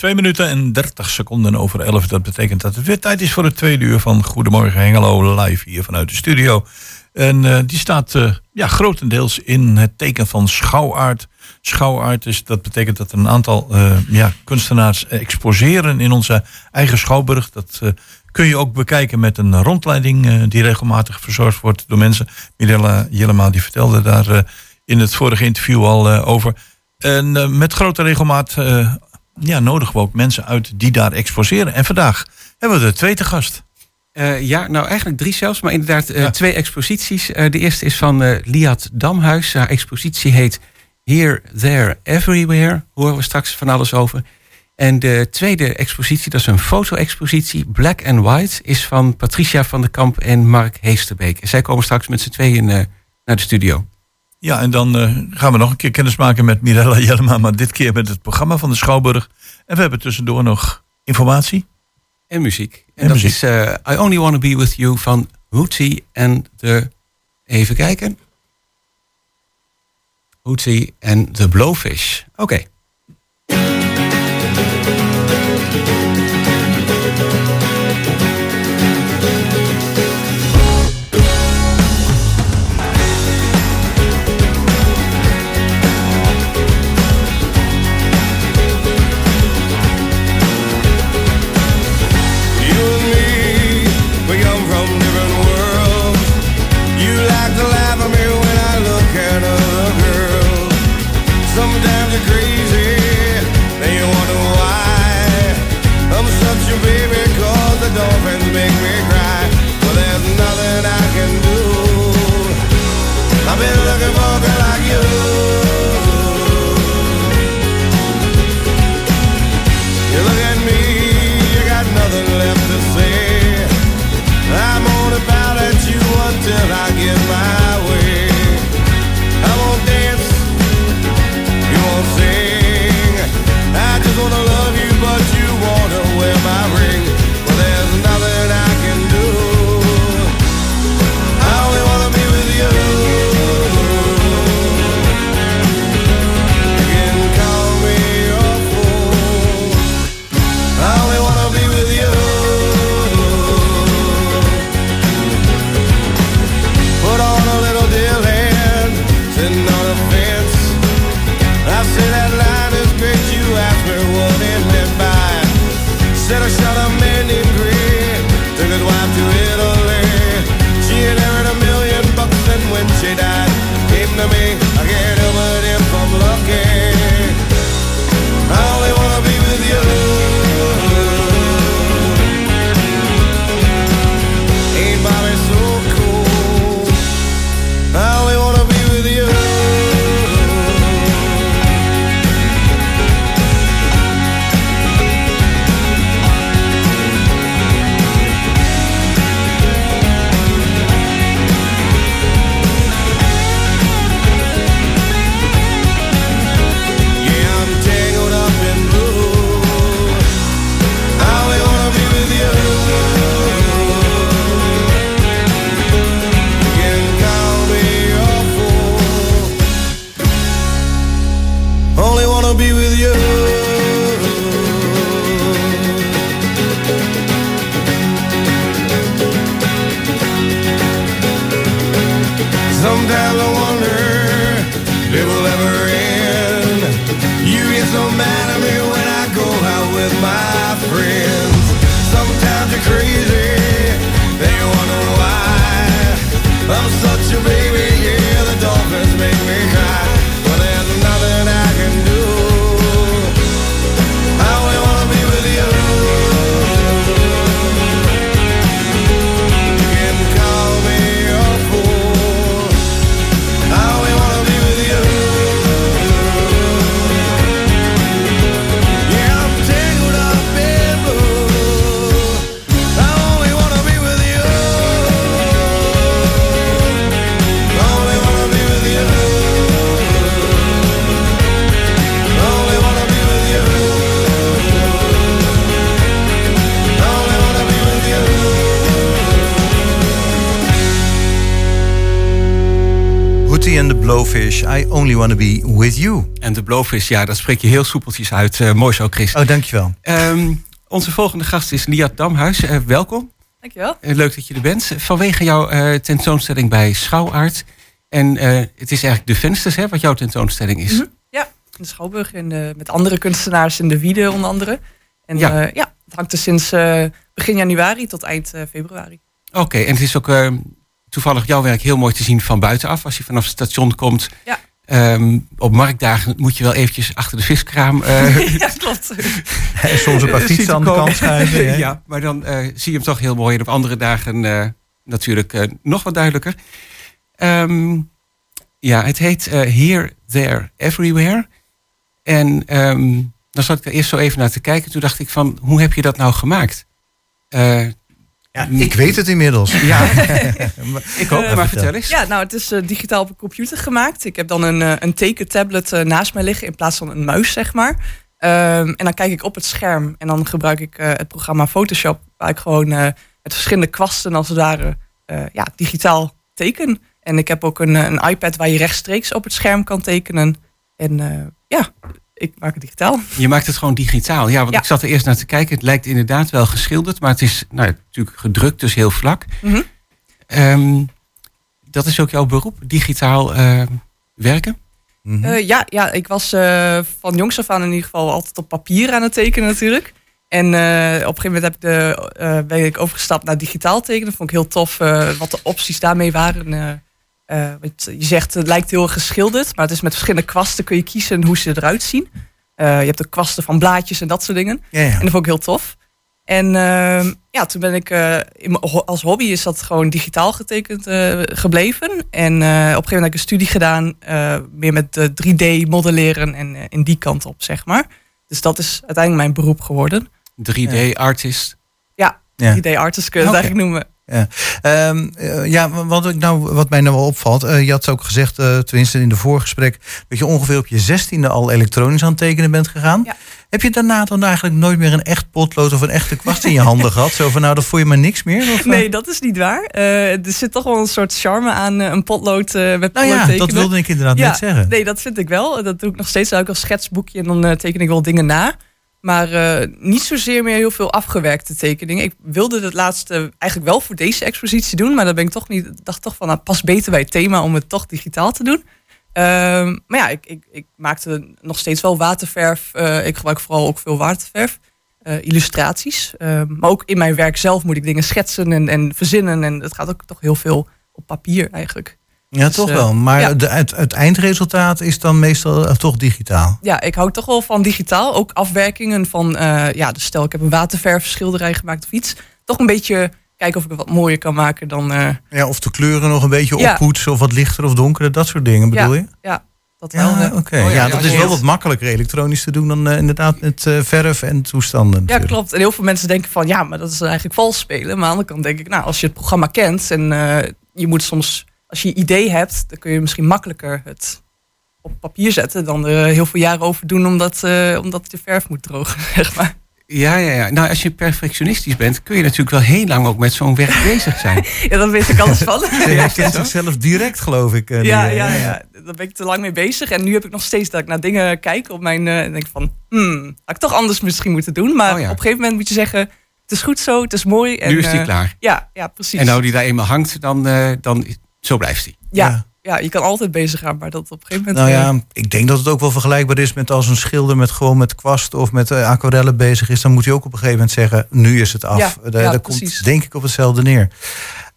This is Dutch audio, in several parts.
Twee minuten en 30 seconden over 11. Dat betekent dat het weer tijd is voor het tweede uur van Goedemorgen Hengelo live hier vanuit de studio. En uh, die staat uh, ja, grotendeels in het teken van schouwaard. Schouwaard is, dat betekent dat een aantal uh, ja, kunstenaars exposeren in onze eigen schouwburg. Dat kun je ook bekijken met een rondleiding die regelmatig verzorgd wordt door mensen. Mirella Jellema die vertelde daar in het vorige interview al over. En met grote regelmaat ja, nodigen we ook mensen uit die daar exposeren. En vandaag hebben we de tweede gast. Uh, ja, nou eigenlijk drie zelfs, maar inderdaad uh, twee exposities. Uh, de eerste is van Liat Damhuis. Haar expositie heet Here, There, Everywhere. Horen we straks van alles over. En de tweede expositie, dat is een foto-expositie, Black and White, is van Patricia van der Kamp en Mark Heesterbeek. En zij komen straks met z'n tweeën naar de studio. Ja, en dan gaan we nog een keer kennis maken met Mirella Jellema, maar dit keer met het programma van de Schouwburg. En we hebben tussendoor nog informatie. En muziek. En, en dat muziek. is uh, I Only Wanna Be With You van Hootie en de... Even kijken. Hootie en de Blowfish. Oké. Okay. Only want to be with you. En de Blowfish, ja, dat spreek je heel soepeltjes uit. Uh, mooi zo, Chris. Oh, dankjewel. Um, onze volgende gast is Liat Damhuis. Uh, welkom. Dankjewel. Uh, leuk dat je er bent. Vanwege jouw tentoonstelling bij Schouwaard. En het is eigenlijk de vensters, hè, wat jouw tentoonstelling is. Mm -hmm. Ja, in de Schouwburg en met andere kunstenaars in de Wiede onder andere. En ja, ja het hangt er sinds begin januari tot eind februari. Oké, en het is ook ehm, toevallig jouw werk heel mooi te zien van buitenaf. Als je vanaf het station komt. Ja. Um, op marktdagen moet je wel eventjes achter de viskraam. Uh, ja, klopt. en soms een paar fietsen aan de kant schuiven. ja, maar dan uh, zie je hem toch heel mooi. En op andere dagen uh, natuurlijk nog wat duidelijker. Um, ja, het heet Here, There, Everywhere. En um, dan zat ik er eerst zo even naar te kijken. Toen dacht ik van, hoe heb je dat nou gemaakt? Ja, ik weet het inmiddels. Ja, ik hoop, uh, maar vertel eens. Ja, nou, het is uh, digitaal op een computer gemaakt. Ik heb dan een, uh, een tekentablet naast mij liggen in plaats van een muis, zeg maar. Um, en dan kijk ik op het scherm en dan gebruik ik het programma Photoshop, waar ik gewoon met verschillende kwasten als het ware ja, digitaal teken. En ik heb ook een, een iPad waar je rechtstreeks op het scherm kan tekenen. En ja, ik maak het digitaal. Je maakt het gewoon digitaal. Ja, want ik zat er eerst naar te kijken. Het lijkt inderdaad wel geschilderd, maar het is nou, natuurlijk gedrukt, dus heel vlak. Mm -hmm. dat is ook jouw beroep, digitaal uh, werken? Mm -hmm. uh, ja, ja, ik was uh, van jongs af aan in ieder geval altijd op papier aan het tekenen natuurlijk. En op een gegeven moment heb ik de, ben ik overgestapt naar digitaal tekenen. Dat vond ik heel tof wat de opties daarmee waren. Uh, je zegt het lijkt heel geschilderd, maar het is met verschillende kwasten kun je kiezen hoe ze eruit zien. Uh, je hebt de kwasten van blaadjes en dat soort dingen. Ja, ja. En dat vond ik heel tof. En uh, ja, toen ben ik in, als hobby is dat gewoon digitaal getekend gebleven. En op een gegeven moment heb ik een studie gedaan, meer met 3D modelleren en in die kant op, zeg maar. Dus dat is uiteindelijk mijn beroep geworden. 3D artist. Ja, 3D artist kun je het eigenlijk noemen. Ja, um, uh, ja wat, ik nou, wat mij nou wel opvalt. Uh, je had ook gezegd, uh, tenminste in de voorgesprek, dat je ongeveer op je zestiende al elektronisch aan het tekenen bent gegaan. Ja. Heb je daarna dan eigenlijk nooit meer een echt potlood of een echte kwast in je handen gehad? Zo van, nou, dat voel je maar niks meer? Of, nee, dat is niet waar. er zit toch wel een soort charme aan een potlood met potlood nou ja, tekenen. dat wilde ik inderdaad ja, net zeggen. Nee, dat vind ik wel. Dat doe ik nog steeds ook als schetsboekje en dan teken ik wel dingen na. Maar uh, niet zozeer meer heel veel afgewerkte tekeningen. Ik wilde het laatste eigenlijk wel voor deze expositie doen. Maar dan ben ik toch niet. dacht toch van nou, pas beter bij het thema om het toch digitaal te doen. Uh, maar ja, ik, ik, ik, maakte nog steeds wel waterverf. Uh, ik gebruik vooral ook veel waterverf. illustraties. maar ook in mijn werk zelf moet ik dingen schetsen en, en verzinnen. En het gaat ook toch heel veel op papier eigenlijk. Ja, dus, toch wel. Maar ja. de, het, het, eindresultaat is dan meestal uh, toch digitaal? Ja, ik hou toch wel van digitaal. Ook afwerkingen van, uh, ja, dus stel ik heb een waterverfschilderij gemaakt of iets. Toch een beetje kijken of ik het wat mooier kan maken dan... Uh, ja, of de kleuren nog een beetje ja. oppoetsen of wat lichter of donkerder, dat soort dingen bedoel ja, je? Ja, dat wel. Ja. Okay. Oh, ja, dat is wel wat makkelijker elektronisch te doen dan inderdaad met verf en toestanden. Ja, klopt. En heel veel mensen denken van, ja, maar dat is eigenlijk vals spelen. Maar aan de andere kant denk ik, nou, als je het programma kent en je moet soms als je een idee hebt, dan kun je misschien makkelijker het op papier zetten dan er heel veel jaren over doen omdat, uh, omdat de verf moet drogen, zeg maar. Ja, ja, ja. Nou, als je perfectionistisch bent, kun je natuurlijk wel heel lang ook met zo'n werk bezig zijn. ja, daar weet ik alles van. ja, je kent zichzelf direct, geloof ik. Uh, ja, ja, ja. Daar ben ik te lang mee bezig. En nu heb ik nog steeds dat ik naar dingen kijk op mijn... Uh, en denk van, hmm, had ik toch anders misschien moeten doen. Maar oh, ja. op een gegeven moment moet je zeggen, het is goed zo, het is mooi. En, nu is die klaar. Ja, ja, precies. En nou die daar eenmaal hangt, dan, dan zo blijft hij. Ja, ja, ja. je kan altijd bezig gaan, maar dat op een gegeven moment... Nou ja, ik denk dat het ook wel vergelijkbaar is met als een schilder met gewoon met kwast of met uh, aquarellen bezig is. Dan moet hij ook op een gegeven moment zeggen, nu is het af. Ja, Daar, ja, daar komt denk ik op hetzelfde neer.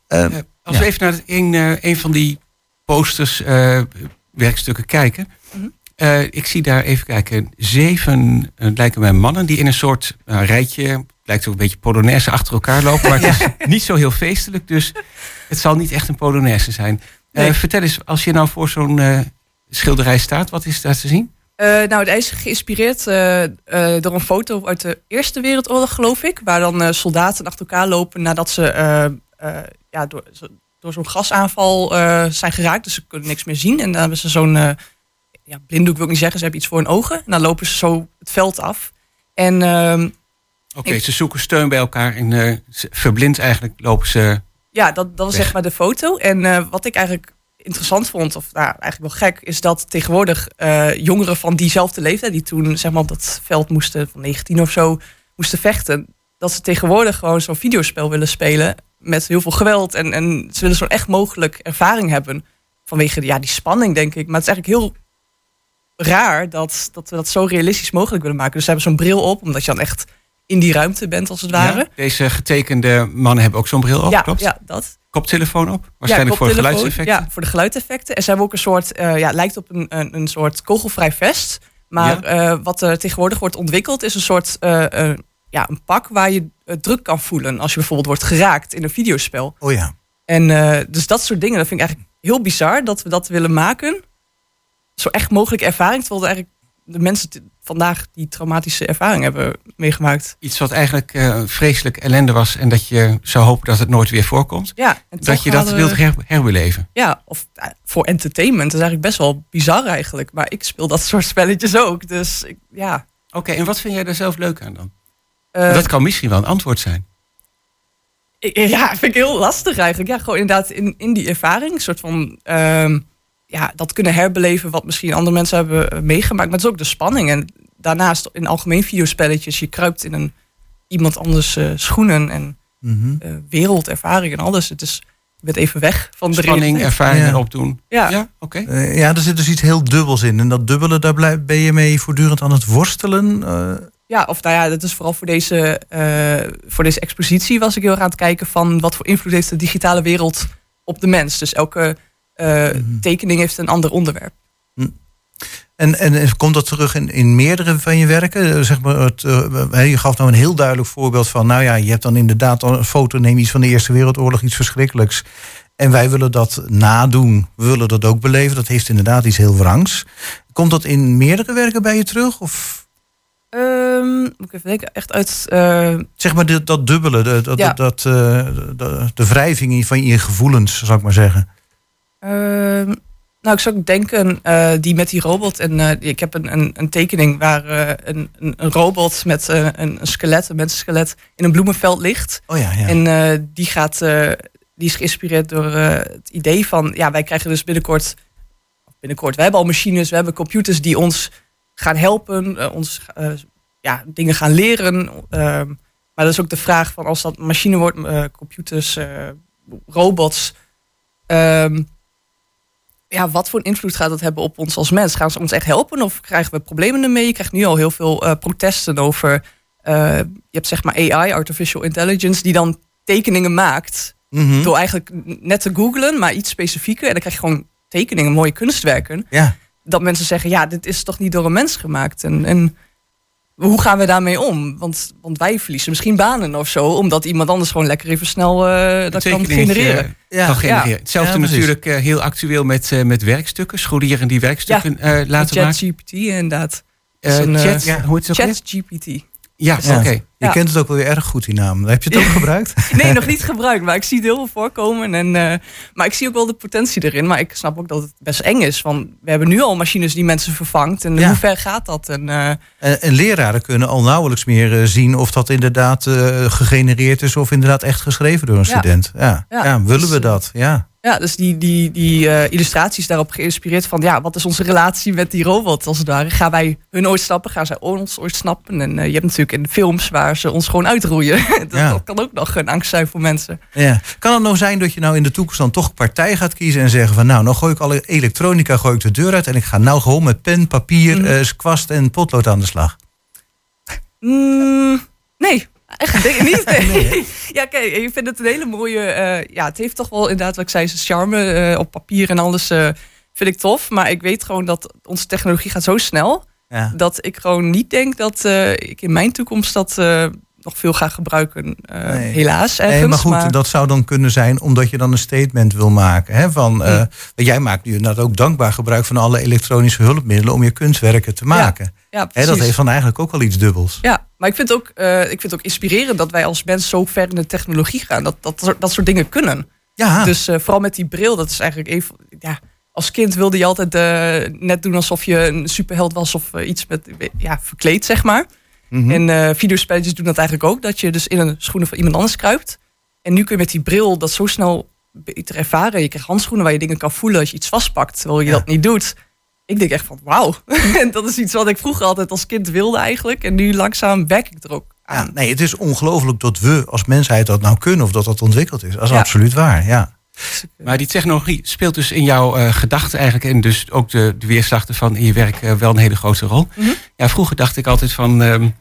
Uh, als we even naar een, een van die posters uh, werkstukken kijken. -hmm. ik zie daar even kijken, zeven lijken mij mannen die in een soort rijtje lijkt ook een beetje Polonaise achter elkaar lopen. Maar het is niet zo heel feestelijk. Dus het zal niet echt een Polonaise zijn. Nee. Uh, vertel eens, als je nou voor zo'n uh, schilderij staat, wat is daar te zien? Uh, nou, het is geïnspireerd door een foto uit de Eerste Wereldoorlog, geloof ik. Waar dan soldaten achter elkaar lopen nadat ze ja, door, door zo'n gasaanval zijn geraakt. Dus ze kunnen niks meer zien. En dan hebben ze zo'n ja, blinddoek, wil ik niet zeggen. Ze hebben iets voor hun ogen. En dan lopen ze zo het veld af. En ehm, Oké, okay, ze zoeken steun bij elkaar en uh, verblind eigenlijk lopen ze. Ja, dat, dat was zeg maar de foto. En uh, wat ik eigenlijk interessant vond, of nou, eigenlijk wel gek, is dat tegenwoordig eh, jongeren van diezelfde leeftijd, die toen zeg maar op dat veld moesten van 19 of zo moesten vechten, dat ze tegenwoordig gewoon zo'n videospel willen spelen met heel veel geweld en, en ze willen zo'n echt mogelijk ervaring hebben vanwege ja, die spanning, denk ik. Maar het is eigenlijk heel raar dat, dat we dat zo realistisch mogelijk willen maken. Dus ze hebben zo'n bril op, omdat je dan echt in die ruimte bent, als het ware. Ja, deze getekende mannen hebben ook zo'n bril op, ja, klopt? ja, dat. Koptelefoon op? Waarschijnlijk Ja, voor koptelefoon. geluidseffecten? Ja, voor de geluidseffecten. En ze hebben ook een soort, eh, ja, het lijkt op een, een, een soort kogelvrij vest. Maar eh, wat er tegenwoordig wordt ontwikkeld is een soort, eh, ja, een pak waar je druk kan voelen als je bijvoorbeeld wordt geraakt in een videospel. Oh ja. En dus dat soort dingen, dat vind ik eigenlijk heel bizar dat we dat willen maken. Zo echt mogelijke ervaring, terwijl eigenlijk de mensen vandaag die traumatische ervaring hebben meegemaakt. Iets wat eigenlijk eh, vreselijk ellende was en dat je zou hopen dat het nooit weer voorkomt. Ja, Dat je dat hadden wilt her- herbeleven. Ja, of eh, voor entertainment. Dat is eigenlijk best wel bizar eigenlijk. Maar ik speel dat soort spelletjes ook. Dus ik, ja. Oké, en wat vind jij daar zelf leuk aan dan? Eh, dat kan misschien wel een antwoord zijn. ik- ja, vind ik heel lastig eigenlijk. Ja, gewoon inderdaad in, in die ervaring. Een soort van, ehm, ja, dat kunnen herbeleven wat misschien andere mensen hebben eh, meegemaakt. Maar het is ook de spanning. En daarnaast in algemeen videospelletjes. Je kruipt in een iemand anders eh, schoenen en eh, wereldervaring en alles. Het is, je bent even weg van de Spanning, ervaringen Ja. opdoen. Ja. Ja, oké. Ja, er zit dus iets heel dubbels in. En dat dubbele, daar blijf, ben je mee voortdurend aan het worstelen. Eh, Ja, of nou ja, dat is vooral voor deze, eh, voor deze expositie was ik heel erg aan het kijken van wat voor invloed heeft de digitale wereld op de mens. Dus elke eh, Mhm. tekening heeft een ander onderwerp. En, en, en komt dat terug in, in meerdere van je werken? Eh, Zeg maar het, eh, je gaf nou een heel duidelijk voorbeeld van... nou ja, je hebt dan inderdaad een foto, neem iets van de Eerste Wereldoorlog, iets verschrikkelijks. En wij willen dat nadoen, we willen dat ook beleven. Dat heeft inderdaad iets heel wrangs. Komt dat in meerdere werken bij je terug? Of Ehm, moet ik even denken, echt uit. eh, zeg maar dit, dat dubbele, de, dat, Ja. dat, eh, de, de, de wrijving in- van je gevoelens, zou ik maar zeggen. Ehm, nou, ik zou denken, eh, die met die robot. En eh, ik heb een, een, een tekening waar eh, een, een, robot met een, een skelet, een mensenskelet, in een bloemenveld ligt. Oh ja, ja. En die, gaat, die is geïnspireerd door het idee van, ja, wij krijgen dus binnenkort, binnenkort, we hebben al machines, we hebben computers die ons gaan helpen, ons ja, dingen gaan leren. Ehm, maar dat is ook de vraag van als dat machine wordt, computers, robots, ehm, ja, wat voor invloed gaat dat hebben op ons als mens? Gaan ze ons echt helpen of krijgen we problemen ermee? Je krijgt nu al heel veel eh, protesten over. eh, je hebt zeg maar AI, artificial intelligence, die dan tekeningen maakt. Mhm. Door eigenlijk net te googlen, maar iets specifieker. En dan krijg je gewoon tekeningen, mooie kunstwerken. ja. Dat mensen zeggen, ja, dit is toch niet door een mens gemaakt. En, en hoe gaan we daarmee om? Want, want wij verliezen misschien banen of zo, omdat iemand anders gewoon lekker even snel eh, dat kan genereren. Ja. kan genereren. ja. Hetzelfde Ja, natuurlijk eh, heel actueel met, eh, met werkstukken. Scholieren die werkstukken eh, laten maken. ChatGPT inderdaad. Eh, eh, chat, ja. hoe heet het ook weer? ChatGPT. Ja, Ja. oké. Je Ja. kent het ook wel weer erg goed, die naam. Heb je het ook gebruikt? Nee, nog niet gebruikt, maar ik zie het heel veel voorkomen. En, eh, maar ik zie ook wel de potentie erin. Maar ik snap ook dat het best eng is. Want we hebben nu al machines die mensen vervangt. En Ja. hoe ver gaat dat? En, eh, En, en leraren kunnen al nauwelijks meer eh, zien of dat inderdaad eh, gegenereerd is of inderdaad echt geschreven door een Ja. student. Ja, ja. Ja, willen dus, we dat? Ja. Ja, dus die, die, die eh, illustraties daarop geïnspireerd van... ja, wat is onze relatie met die robot als het ware? Gaan wij hun ooit snappen? Gaan zij ons ooit snappen? En eh, je hebt natuurlijk in films waar ze ons gewoon uitroeien. dat, Ja. dat kan ook nog een angst zijn voor mensen. ja. Kan het nou zijn dat je nou in de toekomst dan toch partij gaat kiezen en zeggen van nou, nou gooi ik alle elektronica gooi ik de deur uit en ik ga nou gewoon met pen, papier, Mhm. eh, kwast en potlood aan de slag? Mm, nee, echt denk ik niet. Nee. Ja, kijk, ik vind het een hele mooie. eh, ja, het heeft toch wel inderdaad, wat ik zei, zijn charme eh, op papier en alles. eh, vind ik tof. Maar ik weet gewoon dat onze technologie gaat zo snel. Ja. Dat ik gewoon niet denk dat ik in mijn toekomst dat nog veel ga gebruiken. eh, Nee. Helaas. Nee, Ergens, maar goed, dat zou dan kunnen zijn omdat je dan een statement wil maken. Hè, van, Mm. jij maakt nu inderdaad ook dankbaar gebruik van alle elektronische hulpmiddelen om je kunstwerken te maken. ja, dat heeft dan eigenlijk ook wel iets dubbels. Ja, maar ik vind, ook, eh, ik vind het ook inspirerend dat wij als mens zo ver in de technologie gaan. Dat dat, soort- dat soort dingen kunnen. Ja, Dus vooral met die bril, dat is eigenlijk even. Ja, als kind wilde je altijd net doen alsof je een superheld was of iets met ja, verkleed, zeg maar. Mhm. En eh videospelletjes doen dat eigenlijk ook. Dat je dus in een schoenen van iemand anders kruipt. En nu kun je met die bril dat zo snel beter ervaren. Je krijgt handschoenen waar je dingen kan voelen als je iets vastpakt, terwijl je dat niet doet. Ik denk echt van wauw. en dat is iets wat ik vroeger altijd als kind wilde eigenlijk. En nu langzaam werk ik er ook aan. Ja, nee, het is ongelooflijk dat we als mensheid dat nou kunnen of dat dat ontwikkeld is. Dat is absoluut waar, ja. Maar die technologie speelt dus in jouw uh, gedachten eigenlijk en dus ook de, de weerslachten van in je werk uh, wel een hele grote rol. Mhm. Ja, vroeger dacht ik altijd van um,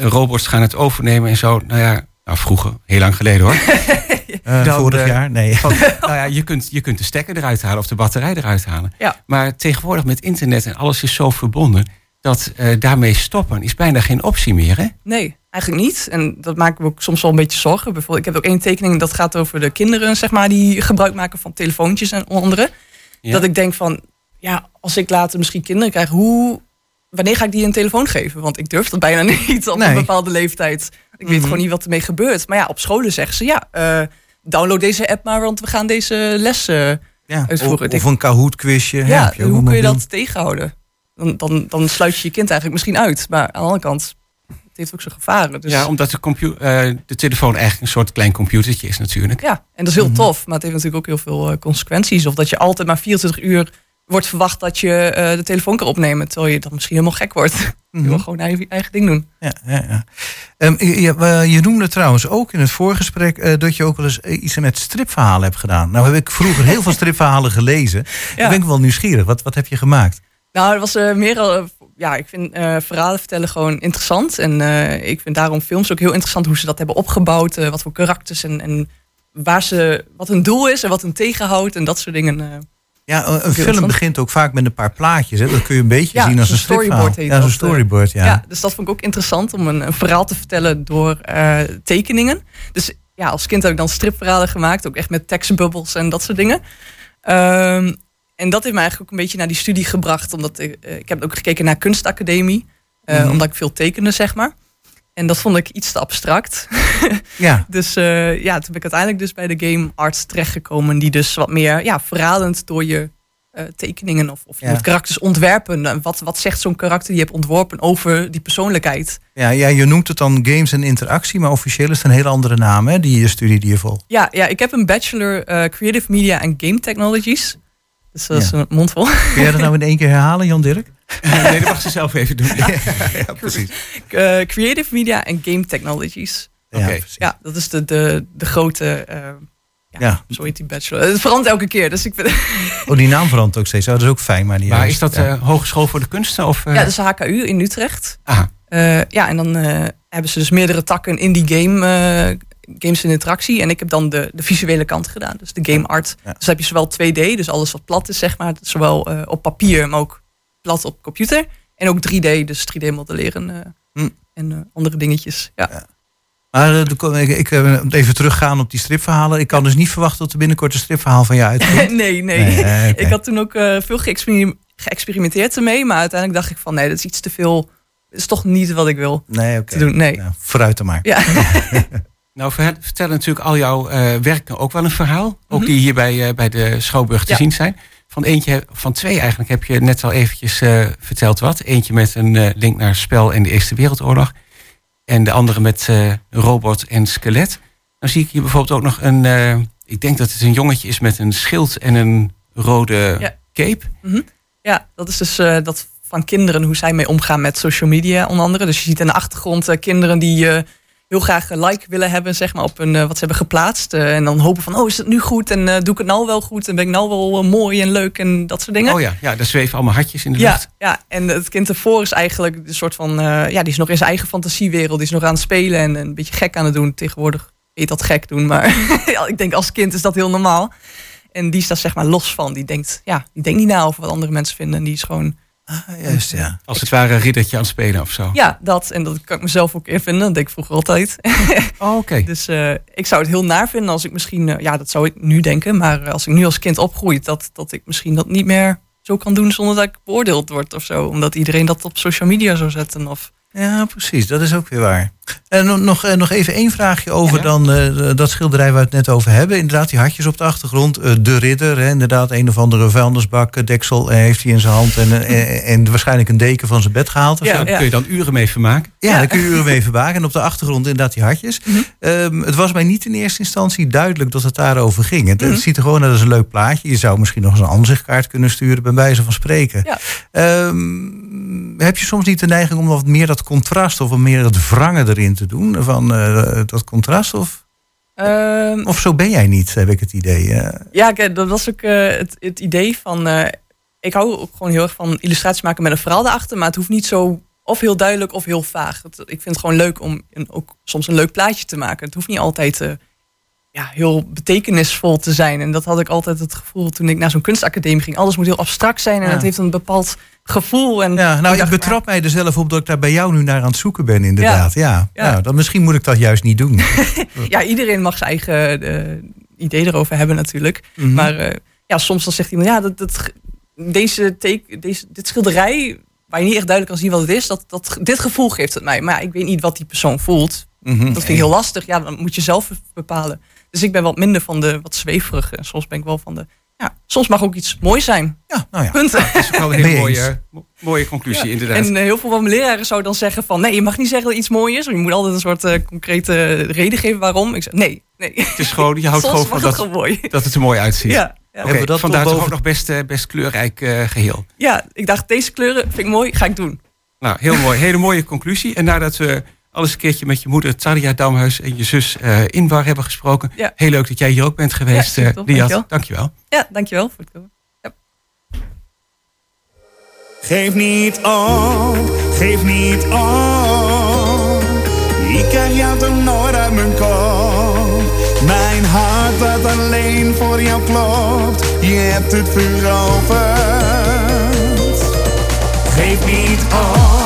robots gaan het overnemen en zo. Nou ja, nou vroeger, heel lang geleden hoor. uh, Dan, vorig jaar, nee. Van, nou ja, je kunt, je kunt de stekker eruit halen of de batterij eruit halen. Ja. Maar tegenwoordig met internet en alles is zo verbonden dat daarmee stoppen is bijna geen optie meer, hè? Nee, eigenlijk niet. En dat maakt me ook soms wel een beetje zorgen. Bijvoorbeeld, ik heb ook één tekening dat gaat over de kinderen, zeg maar, die gebruik maken van telefoontjes en andere. Ja. Dat ik denk van, ja, als ik later misschien kinderen krijg, hoe, wanneer ga ik die een telefoon geven? Want ik durf dat bijna niet op Nee. een bepaalde leeftijd. Ik weet Mhm. gewoon niet wat ermee gebeurt. Maar ja, op scholen zeggen ze, ja, eh, download deze app maar, want we gaan deze lessen. Ja. Of, Uitvoeren. of een Kahoot quizje. hè, ja, heb je ook hoe kun je dat tegenhouden? Dan, dan, dan sluit je je kind eigenlijk misschien uit. Maar aan de andere kant, het heeft ook zijn gevaren. Dus... Ja, omdat de, eh, de telefoon eigenlijk een soort klein computertje is natuurlijk. Ja, en dat is heel Mhm. tof, maar het heeft natuurlijk ook heel veel eh, consequenties. Of dat je altijd maar 24 uur wordt verwacht dat je eh, de telefoon kan opnemen, terwijl je dan misschien helemaal gek wordt. Je Mhm. wil gewoon eigen, eigen ding doen. Ja, ja, ja. Ehm, je, je- eh, je noemde trouwens ook in het voorgesprek eh, dat je ook wel eens iets met stripverhalen hebt gedaan. Nou heb ik vroeger heel veel stripverhalen gelezen. Ja. Ik ben wel nieuwsgierig. Wat, wat heb je gemaakt? Nou, het was meer al. ja, ik vind verhalen vertellen gewoon interessant. En ik vind daarom films ook heel interessant hoe ze dat hebben opgebouwd. wat voor karakters en, en waar ze, wat hun doel is en wat hun tegenhoudt en dat soort dingen. Ja, een- een film begint ook vaak met een paar plaatjes. Hè? Dat kun je een beetje Ja, zien als een storyboard heet Ja, zo'n dat, eh. storyboard, ja. Ja. dus dat vond ik ook interessant om een, een verhaal te vertellen door eh, tekeningen. Dus ja, als kind heb ik dan stripverhalen gemaakt, ook echt met tekstbubbels en dat soort dingen. Ehm, en dat heeft me eigenlijk ook een beetje naar die studie gebracht, omdat ik, eh, ik heb ook gekeken naar kunstacademie, Mhm. omdat ik veel tekende, zeg maar. En dat vond ik iets te abstract. Ja, Dus eh, ja, toen ben ik uiteindelijk dus bij de game arts terechtgekomen, die dus wat meer ja, verhalend door je eh, tekeningen of, of je Ja. moet karakters ontwerpen. En Wat, wat zegt zo'n karakter die je hebt ontworpen over die persoonlijkheid? ja, ja, je noemt het dan games en interactie, maar officieel is het een hele andere naam, hè, die je studie die je volgt. Ja, ja ik heb een bachelor eh, Creative Media and Game Technologies. Dus dat is Ja. een mondvol. Kun jij dat nou in één keer herhalen, Jan Dirk? nee, dat mag ze zelf even doen. ja, precies. Eh, Creative Media and Game Technologies. Ja, Oké. precies. Ja, dat is de, de, de grote... eh, ja, Ja. Zo heet die bachelor. Het verandert elke keer. Dus ik Oh, die naam verandert ook steeds. Oh, dat is ook fijn, maar die Maar is dat ja. eh, Hogeschool voor de Kunsten? Of, ja, dat is de HKU in Utrecht. aha. Eh, ja, en dan eh, hebben ze dus meerdere takken in die game, eh, games en interactie. En ik heb dan de, de visuele kant gedaan, dus de game art. Ja. Dus heb je zowel 2D, dus alles wat plat is, zeg maar. Zowel eh, op papier, maar ook plat op computer. En ook 3D, dus 3D modelleren eh, Hm. en eh, andere dingetjes. Ja. Maar de ko- ik, ik even teruggaan op die stripverhalen. Ik kan dus niet verwachten dat er binnenkort een stripverhaal van je uitkomt. nee, nee. Ik had toen ook veel geëxperim- geëxperimenteerd ermee. Maar uiteindelijk dacht ik van, nee, dat is iets te veel. Dat is toch niet wat ik wil Nee, oké. te doen. Nee. Nou, vooruit dan maar. Ja. Nou, ver- vertellen natuurlijk al jouw eh, werken ook wel een verhaal. Ook Mhm. die hier bij, eh, bij de Schouwburg te Ja. zien zijn. Van eentje, van twee eigenlijk heb je net al eventjes eh, verteld wat. Eentje met een link naar spel en de Eerste Wereldoorlog. En de andere met robot en skelet. Dan zie ik hier bijvoorbeeld ook nog een... ik denk dat het een jongetje is met een schild en een rode Ja. cape. Ja, dat is dus dat van kinderen, hoe zij mee omgaan met social media onder andere. Dus je ziet in de achtergrond kinderen die heel graag een like willen hebben, zeg maar, op een, eh, wat ze hebben geplaatst. Eh, en dan hopen van, oh, is het nu goed? En eh, doe ik het nou wel goed? En ben ik nou wel mooi en leuk en dat soort dingen. Oh ja, ja, daar zweven allemaal hartjes in de Ja, lucht. ja, en het kind ervoor is eigenlijk een soort van, ja, die is nog in zijn eigen fantasiewereld. Die is nog aan het spelen en een beetje gek aan het doen. Tegenwoordig heet dat gek doen, maar ja, ik denk als kind is dat heel normaal. En die staat zeg maar los van. Die denkt, ja, die denkt niet na over wat andere mensen vinden. En die is gewoon, Ah, juist, ja. Als het ware een riddertje aan het spelen of zo. ja, dat. En dat kan ik mezelf ook in vinden. Dat denk ik vroeger altijd. Oh, oké. dus eh, ik zou het heel naar vinden als ik misschien, eh, ja, dat zou ik nu denken. Maar eh, als ik nu als kind opgroei, dat, dat ik misschien dat niet meer zo kan doen zonder dat ik beoordeeld word of zo. Omdat iedereen dat op social media zou zetten. Of, Ja, precies. Dat is ook weer waar. En nog- nog, eh, nog even één vraagje over Ja. dan eh, dat schilderij waar we het net over hebben. Inderdaad, die hartjes op de achtergrond. eh, de ridder, hè, inderdaad, een of andere vuilnisbak, eh, deksel eh, heeft hij in zijn hand. En, eh, en waarschijnlijk een deken van zijn bed gehaald. of Ja, zo. Daar kun je dan uren mee vermaken. Ja, Ja. daar kun je uren mee verbaken. En op de achtergrond inderdaad die hartjes. Mhm. Ehm, het was mij niet in eerste instantie duidelijk dat het daarover ging. Het, het Mhm. ziet er gewoon uit als een leuk plaatje. Je zou misschien nog eens een aanzichtkaart kunnen sturen, bij wijze van spreken. Ja. Ehm, heb je soms niet de neiging om wat meer dat contrast of wat meer het wrangen erin te doen? Van eh, dat contrast? Of, Ehm, of zo ben jij niet, heb ik het idee. eh. Ja, kijk, dat was ook eh, het, het idee van. eh, ik hou ook gewoon heel erg van illustraties maken met een verhaal erachter, maar het hoeft niet zo of heel duidelijk of heel vaag. Het- ik vind het gewoon leuk om een, ook soms een leuk plaatje te maken. Het hoeft niet altijd eh, ja, heel betekenisvol te zijn. En dat had ik altijd het gevoel toen ik naar zo'n kunstacademie ging. Alles moet heel abstract zijn en Ja. het heeft een bepaald gevoel. En ja, nou, ik betrap mij er zelf op dat ik daar bij jou nu naar aan het zoeken ben, inderdaad. Ja, Ja. Nou, dan misschien moet ik dat juist niet doen. ja, iedereen mag zijn eigen eh, idee erover hebben natuurlijk. Mhm. Maar eh, ja, soms dan zegt iemand, ja, dat, dat, deze teken, deze, dit schilderij, waar je niet echt duidelijk kan zien wat het is, dat, dat, dit gevoel geeft het mij. Maar ja, ik weet niet wat die persoon voelt. Mhm. Dat vind ik heel lastig. Ja, dan moet je zelf bepalen. Dus ik ben wat minder van de wat zweverige. En soms ben ik wel van de, ja, soms mag ook iets moois zijn. Ja, nou ja. Punt. Dat is ook wel een hele mooie, mo- mooie conclusie, Ja. inderdaad. En eh, heel veel van mijn leraren zouden dan zeggen van... nee, je mag niet zeggen dat iets mooi is. Want je moet altijd een soort eh, concrete reden geven waarom. Ik zeg, nee, nee. het is gewoon, je houdt gewoon van het dat, gewoon mooi. dat het er mooi uitziet. Ja, ja. We dat vandaar boven- ook nog best, eh, best kleurrijk eh, geheel. ja, ik dacht, deze kleuren vind ik mooi, ga ik doen. Nou, heel mooi. Hele mooie conclusie. En nadat we alles een keertje met je moeder Taria Damhuis en je zus eh Inbar hebben gesproken. Ja. Heel leuk dat jij hier ook bent geweest, Ja, eh Liat. dankjewel. Dankjewel. Ja, dankjewel voor het komen. Geef niet op, geef niet op. Ik krijg jou toch nooit uit mijn kop. Mijn hart dat alleen voor jou klopt. Je hebt het veroverd. Geef niet op,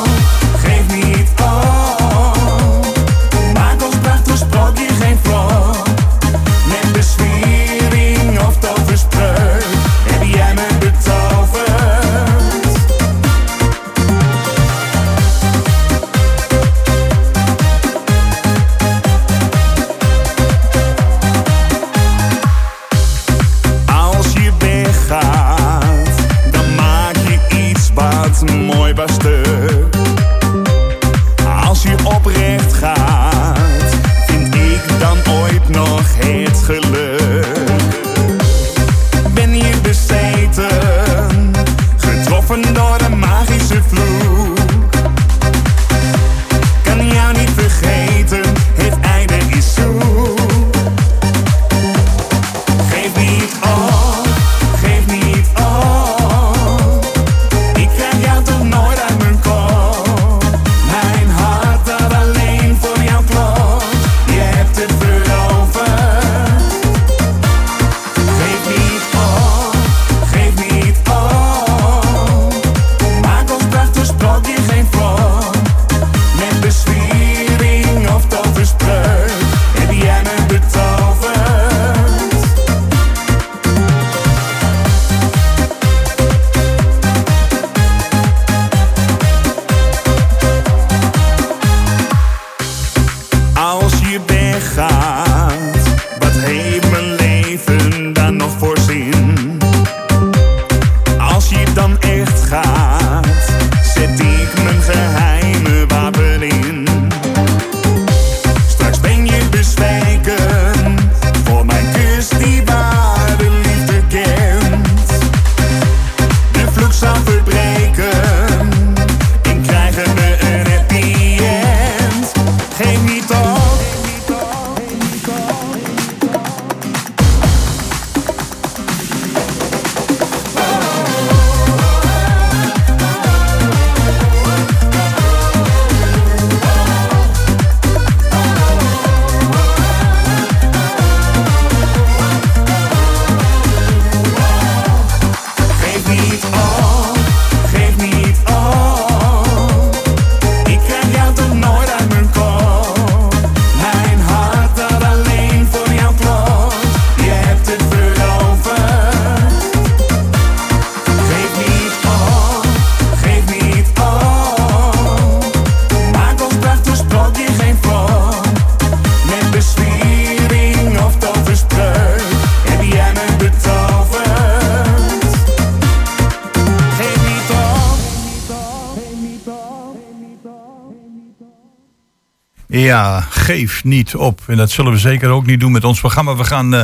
Ja, geef niet op. En dat zullen we zeker ook niet doen met ons programma. We gaan uh,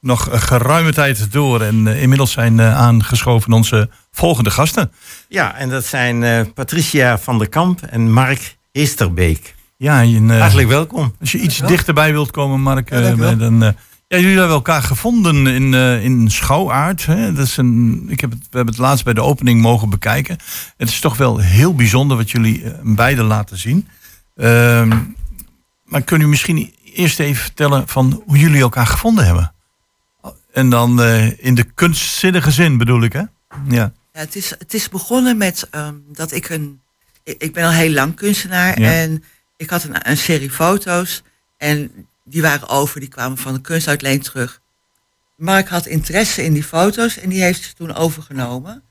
nog geruime tijd door. En uh, inmiddels zijn uh, aangeschoven onze volgende gasten. Ja, en dat zijn Patricia van der Kamp en Mark Heesterbeek. Ja, en, Hartelijk welkom. Als je iets dichterbij wilt komen, Mark, ja, dan... Ja, jullie hebben elkaar gevonden in, in Schouwaard. Hè? Dat is een, ik heb het, we hebben het laatst bij de opening mogen bekijken. Het is toch wel heel bijzonder wat jullie beiden laten zien. Ehm, maar kun u misschien eerst even vertellen van hoe jullie elkaar gevonden hebben? En dan uh, in de kunstzinnige zin bedoel ik, hè? Ja. ja het, is, het is begonnen met um, dat ik een. Ik ben al heel lang kunstenaar ja. en ik had een, een, serie foto's en die waren over, die kwamen van de kunstuitleen terug. Mark had interesse in die foto's en die heeft ze toen overgenomen.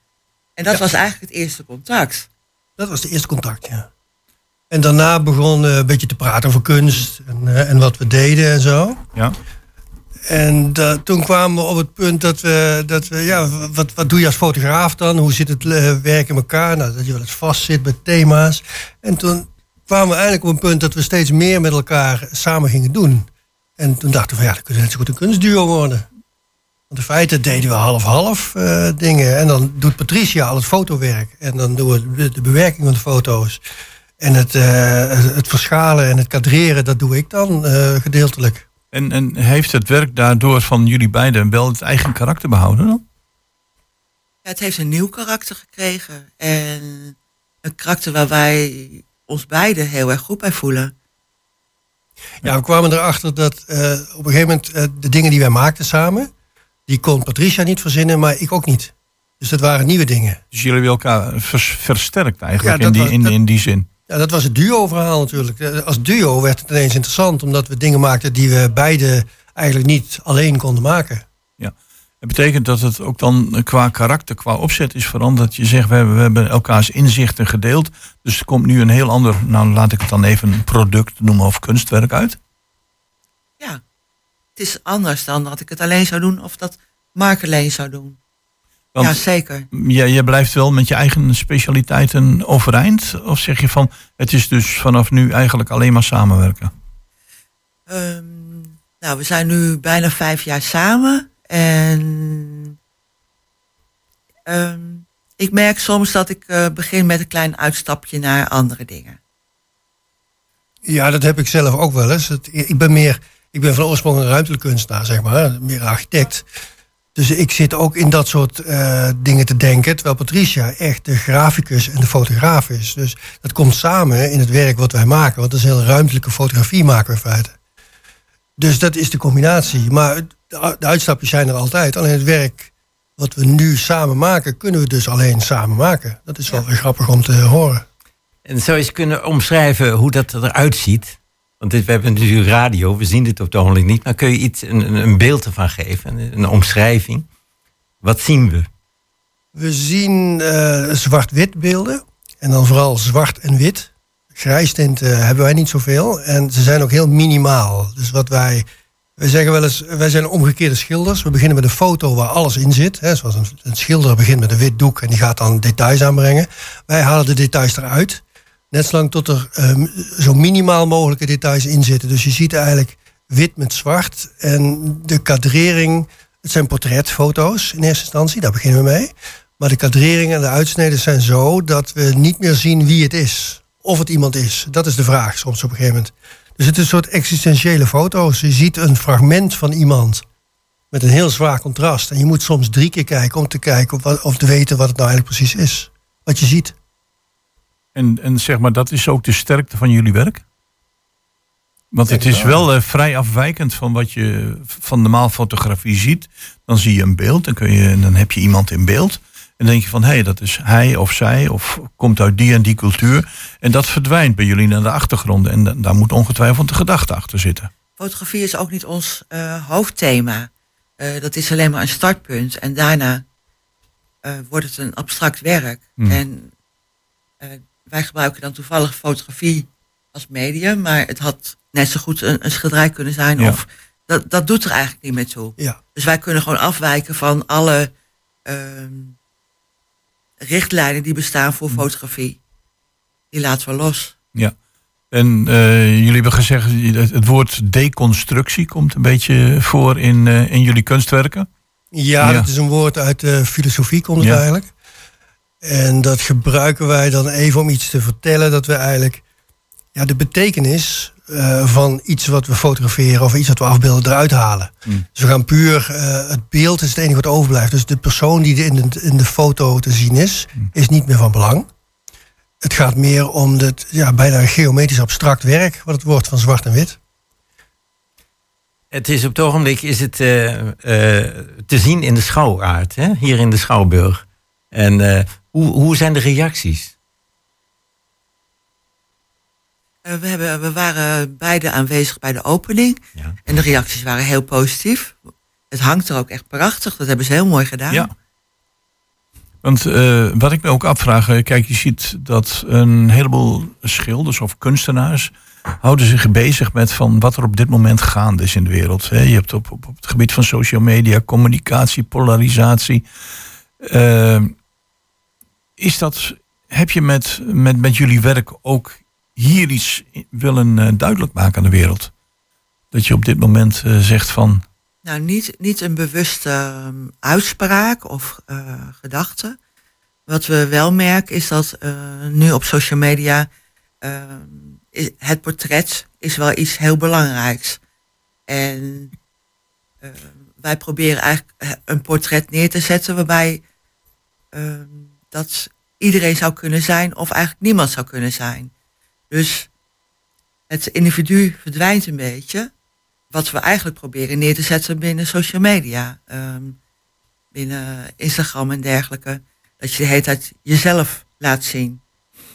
En dat ja. was eigenlijk het eerste contact. Dat was het eerste contact, ja. En daarna begon uh, een beetje te praten over kunst en, uh, en wat we deden en zo. Ja. En uh, toen kwamen we op het punt dat we, dat we ja, wat, wat doe je als fotograaf dan? Hoe zit het werk in elkaar? Nou, dat je wel eens vast zit bij thema's. En toen kwamen we eigenlijk op een punt dat we steeds meer met elkaar samen gingen doen. En toen dachten we, ja, dan kunnen we net zo goed een kunstduo worden. Want in feite deden we half-half dingen. En dan doet Patricia al het fotowerk. En dan doen we de bewerking van de foto's. En het, uh, het verschalen en het kadreren, dat doe ik dan uh, gedeeltelijk. En, en heeft het werk daardoor van jullie beiden wel het eigen karakter behouden dan? Ja, het heeft een nieuw karakter gekregen. En een karakter waar wij ons beiden heel erg goed bij voelen. Ja, we kwamen erachter dat uh, op een gegeven moment de dingen die wij maakten samen, die kon Patricia niet verzinnen, maar ik ook niet. Dus dat waren nieuwe dingen. Dus jullie hebben elkaar vers versterkt eigenlijk ja, in, die, was, in, dat, in die zin? Ja, dat was het duo-verhaal natuurlijk. Als duo werd het ineens interessant, omdat we dingen maakten die we beide eigenlijk niet alleen konden maken. Ja, het betekent dat het ook dan qua karakter, qua opzet is veranderd. Je zegt, we hebben, we hebben elkaars inzichten gedeeld. Dus er komt nu een heel ander, nou laat ik het dan even een product noemen of kunstwerk uit. Ja, het is anders dan dat ik het alleen zou doen of dat Mark alleen zou doen. Want ja, zeker. Je, je blijft wel met je eigen specialiteiten overeind? Of zeg je van, het is dus vanaf nu eigenlijk alleen maar samenwerken? Um, nou, we zijn nu bijna vijf jaar samen. En um, ik merk soms dat ik uh, begin met een klein uitstapje naar andere dingen. Ja, dat heb ik zelf ook wel eens. Het, ik ben meer, ik ben van oorsprong een ruimtelijk kunstenaar, zeg maar, meer architect. Dus ik zit ook in dat soort uh, dingen te denken. Terwijl Patricia echt de graficus en de fotograaf is. Dus dat komt samen in het werk wat wij maken. Want dat is een heel ruimtelijke fotografie maken we in feite. Dus dat is de combinatie. Maar de uitstapjes zijn er altijd. Alleen het werk wat we nu samen maken, kunnen we dus alleen samen maken. Dat is wel ja. grappig om te horen. En zou je eens kunnen omschrijven hoe dat eruit ziet? Want dit, we hebben natuurlijk radio, we zien dit op het ogenblik niet. Maar kun je iets, een, een beeld ervan geven, een, een omschrijving? Wat zien we? We zien uh, zwart-wit beelden. En dan vooral zwart en wit. Grijstinten hebben wij niet zoveel. En ze zijn ook heel minimaal. Dus wat wij... Wij zeggen wel eens, wij zijn omgekeerde schilders. We beginnen met een foto waar alles in zit. Hè, zoals een, een schilder begint met een wit doek en die gaat dan details aanbrengen. Wij halen de details eruit. Net zolang tot er um, zo minimaal mogelijke details in zitten. Dus je ziet eigenlijk wit met zwart. En de kadrering, het zijn portretfoto's in eerste instantie, daar beginnen we mee. Maar de kadrering en de uitsneden zijn zo dat we niet meer zien wie het is. Of het iemand is. Dat is de vraag soms op een gegeven moment. Dus het is een soort existentiële foto's. Je ziet een fragment van iemand met een heel zwaar contrast. En je moet soms drie keer kijken om te kijken of, of te weten wat het nou eigenlijk precies is. Wat je ziet. En, en zeg maar, dat is ook de sterkte van jullie werk? Want het is wel uh, vrij afwijkend van wat je van normaal fotografie ziet. Dan zie je een beeld, dan, kun je, dan heb je iemand in beeld. En dan denk je van, hé, hey, dat is hij of zij, of komt uit die en die cultuur. En dat verdwijnt bij jullie naar de achtergrond. En daar moet ongetwijfeld de gedachte achter zitten. Fotografie is ook niet ons uh, hoofdthema. Uh, dat is alleen maar een startpunt. En daarna wordt het een abstract werk. Hmm. En wij gebruiken dan toevallig fotografie als medium, maar het had net zo goed een, een schilderij kunnen zijn. Ja. Of, dat, dat doet er eigenlijk niet meer toe. Ja. Dus wij kunnen gewoon afwijken van alle uh, richtlijnen die bestaan voor fotografie. Die laten we los. Ja. En eh, jullie hebben gezegd, het, het woord deconstructie komt een beetje voor in, eh, in jullie kunstwerken. Ja, Ja. dat is een woord uit de filosofie, komt het Ja. eigenlijk. En dat gebruiken wij dan even om iets te vertellen dat we eigenlijk ja, de betekenis eh, van iets wat we fotograferen of iets wat we afbeelden eruit halen. Mm. Dus we gaan puur, eh, het beeld is het enige wat overblijft. Dus de persoon die in de, in de foto te zien is, Mm. is niet meer van belang. Het gaat meer om het ja, bijna geometrisch abstract werk, wat het wordt van zwart en wit. Het is op het ogenblik is het, eh, te zien in de schouwaard, hè? hier in de Schouwburg. En hoe, hoe zijn de reacties? Eh, we, hebben, we waren beide aanwezig bij de opening. Ja. En de reacties waren heel positief. Het hangt er ook echt prachtig. Dat hebben ze heel mooi gedaan. Ja. Want eh, wat ik me ook afvraag, eh, kijk, je ziet dat een heleboel schilders of kunstenaars houden zich bezig met van wat er op dit moment gaande is in de wereld. Je hebt op, op, op het gebied van social media, communicatie, polarisatie. Eh, is dat, heb je met, met, met jullie werk ook hier iets willen eh, duidelijk maken aan de wereld? Dat je op dit moment eh, zegt van, Nou, niet, niet een bewuste ehm, uitspraak of eh, gedachte. Wat we wel merken is dat nu op social media ehm, het portret is wel iets heel belangrijks. En eh, wij proberen eigenlijk een portret neer te zetten waarbij ehm, dat iedereen zou kunnen zijn of eigenlijk niemand zou kunnen zijn. Dus het individu verdwijnt een beetje wat we eigenlijk proberen neer te zetten binnen social media. ehm, binnen Instagram en dergelijke. Dat je de hele tijd jezelf laat zien.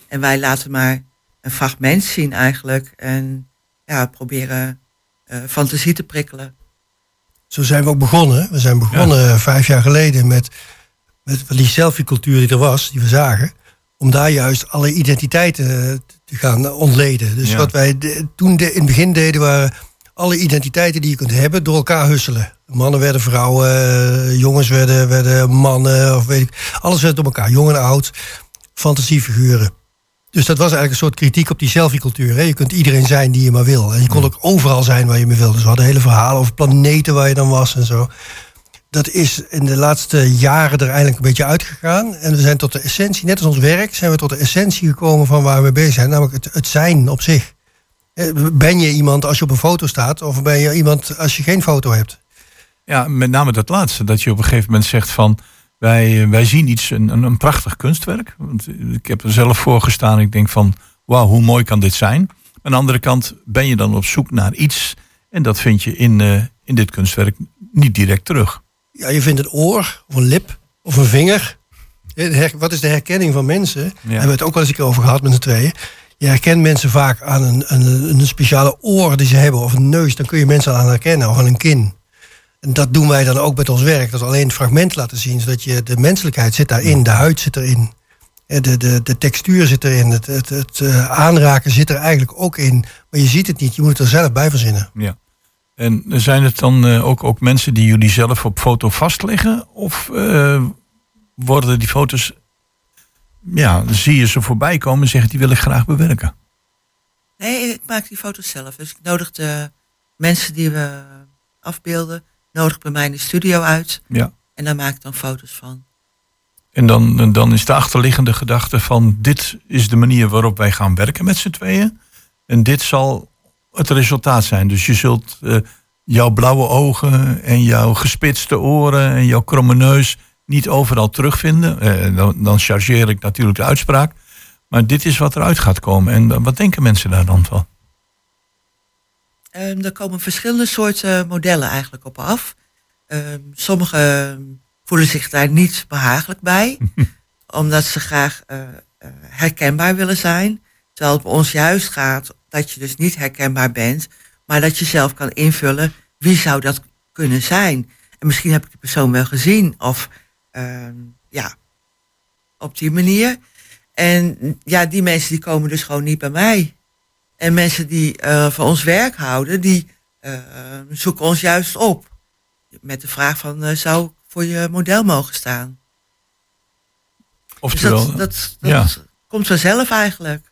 En wij laten maar een fragment zien eigenlijk. En ja, proberen eh, fantasie te prikkelen. Zo zijn we ook begonnen. We zijn begonnen eh, vijf jaar geleden met, met die selfie-cultuur die er was, die we zagen. Om daar juist alle identiteiten eh, te gaan ontleden. Dus Ja. wat wij de- toen de, in het begin deden, waren alle identiteiten die je kunt hebben door elkaar husselen. Mannen werden vrouwen, eh, jongens werden, werden mannen, of weet ik. Alles werd door elkaar, jong en oud. Fantasiefiguren. Dus dat was eigenlijk een soort kritiek op die selfie-cultuur. Je kunt iedereen zijn die je maar wil. En je kon ook overal zijn waar je maar wil. Dus we hadden hele verhalen over planeten waar je dan was en zo. Dat is in de laatste jaren er eindelijk een beetje uitgegaan. En we zijn tot de essentie, net als ons werk, zijn we tot de essentie gekomen van waar we bezig zijn. Namelijk het, het zijn op zich. Eh, Ben je iemand als je op een foto staat? Of ben je iemand als je geen foto hebt? Ja, met name dat laatste. Dat je op een gegeven moment zegt van... wij, wij zien iets, een, een, een prachtig kunstwerk. Want ik heb er zelf voor gestaan. Ik denk van, wauw, hoe mooi kan dit zijn? Aan de andere kant ben je dan op zoek naar iets... en dat vind je in, eh, in dit kunstwerk niet direct terug. Ja, je vindt een oor, of een lip, of een vinger. Eh, Wat is de herkenning van mensen? Daar hebben we het ook wel eens een keer over gehad met z'n tweeën. Je herkent mensen vaak aan een, een, een speciale oor die ze hebben, of een neus. Dan kun je mensen aan herkennen, of aan een kin. En dat doen wij dan ook met ons werk. Dat we alleen het fragment laten zien, zodat je de menselijkheid zit daarin, de huid zit erin. Eh, De, de, de textuur zit erin, het, het, het eh, aanraken zit er eigenlijk ook in. Maar je ziet het niet, je moet het er zelf bij verzinnen. Ja. En zijn het dan eh, ook, ook mensen die jullie zelf op foto vastleggen? Of eh, worden die foto's... Ja, zie je ze voorbij komen en zeggen die wil ik graag bewerken? Nee, ik maak die foto's zelf. Dus ik nodig de mensen die we afbeelden, nodig bij mij in de studio uit. Ja. En daar maak ik dan foto's van. En dan, en dan is de achterliggende gedachte van dit is de manier waarop wij gaan werken met z'n tweeën. En dit zal het resultaat zijn. Dus je zult eh, jouw blauwe ogen en jouw gespitste oren en jouw kromme neus niet overal terugvinden. Eh, dan, dan chargeer ik natuurlijk de uitspraak. Maar dit is wat eruit gaat komen. En eh, wat denken mensen daar dan van? Ehm, er komen verschillende soorten modellen eigenlijk op af. Ehm, sommigen voelen zich daar niet behagelijk bij, omdat ze graag herkenbaar willen zijn. Terwijl het bij ons juist gaat dat je dus niet herkenbaar bent, maar dat je zelf kan invullen wie zou dat kunnen zijn. En misschien heb ik die persoon wel gezien, of ehm, ja, op die manier. En ja, die mensen die komen dus gewoon niet bij mij. En mensen die eh, van ons werk houden, die eh, zoeken ons juist op. Met de vraag van, eh, zou ik voor je model mogen staan? Dus Oftewel, dat, dat, dat ja. komt vanzelf eigenlijk.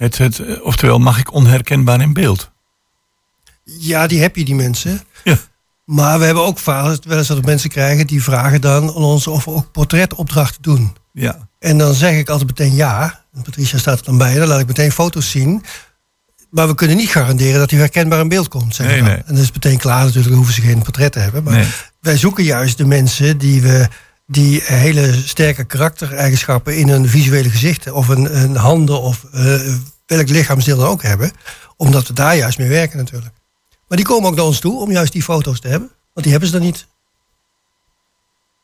Het, het, oftewel, mag ik onherkenbaar in beeld? Ja, die heb je, die mensen. Ja. Maar we hebben ook vaak wel eens dat we mensen krijgen die vragen dan aan ons of we ook portretopdrachten doen. Ja. En dan zeg ik altijd meteen ja. Patricia staat er dan bij. Dan laat ik meteen foto's zien. Maar we kunnen niet garanderen dat hij herkenbaar in beeld komt. Zeg nee. En dat is meteen klaar natuurlijk. Dan hoeven ze geen portret te hebben. Maar Nee. wij zoeken juist de mensen die we die hele sterke karaktereigenschappen in hun visuele gezichten of een, handen of eh, welk lichaamsdeel dan ook hebben, omdat we daar juist mee werken natuurlijk. Maar die komen ook naar ons toe om juist die foto's te hebben, want die hebben ze dan niet.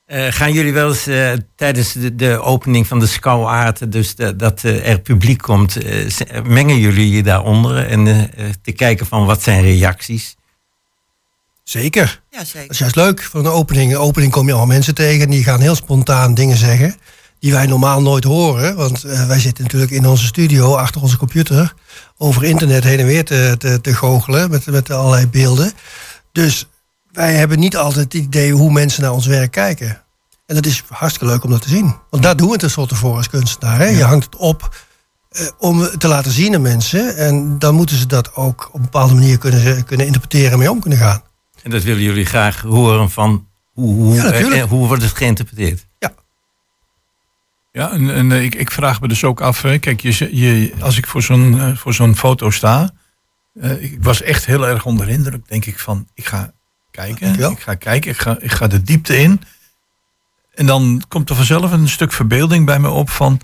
Eh, gaan jullie wel eens eh, tijdens de, de opening van de schouwaard, dus dat er publiek komt, mengen jullie je daaronder en te kijken van wat zijn reacties? Zeker. Ja, Dat zeker. is juist leuk voor een opening. Een opening kom je allemaal mensen tegen en die gaan heel spontaan dingen zeggen die wij normaal nooit horen. Want eh, wij zitten natuurlijk in onze studio achter onze computer over internet heen en weer te, te, te goochelen met, met allerlei beelden. Dus wij hebben niet altijd het idee hoe mensen naar ons werk kijken. En dat is hartstikke leuk om dat te zien. Want daar doen we het tenslotte voor als kunstenaar. Hè? Je hangt het op eh, om het te laten zien aan mensen. En dan moeten ze dat ook op een bepaalde manier kunnen, kunnen interpreteren en mee om kunnen gaan. En dat willen jullie graag horen van hoe, hoe, Ja, natuurlijk. eh, hoe wordt het geïnterpreteerd? Ja, en, en eh, ik, ik vraag me dus ook af, hè, kijk, je, je, als ik voor zo'n eh, voor zo'n foto sta, eh, ik was echt heel erg onder de indruk, denk ik van, ik ga kijken, ik ga kijken, ik ga, ik ga de diepte in. En dan komt er vanzelf een stuk verbeelding bij me op van,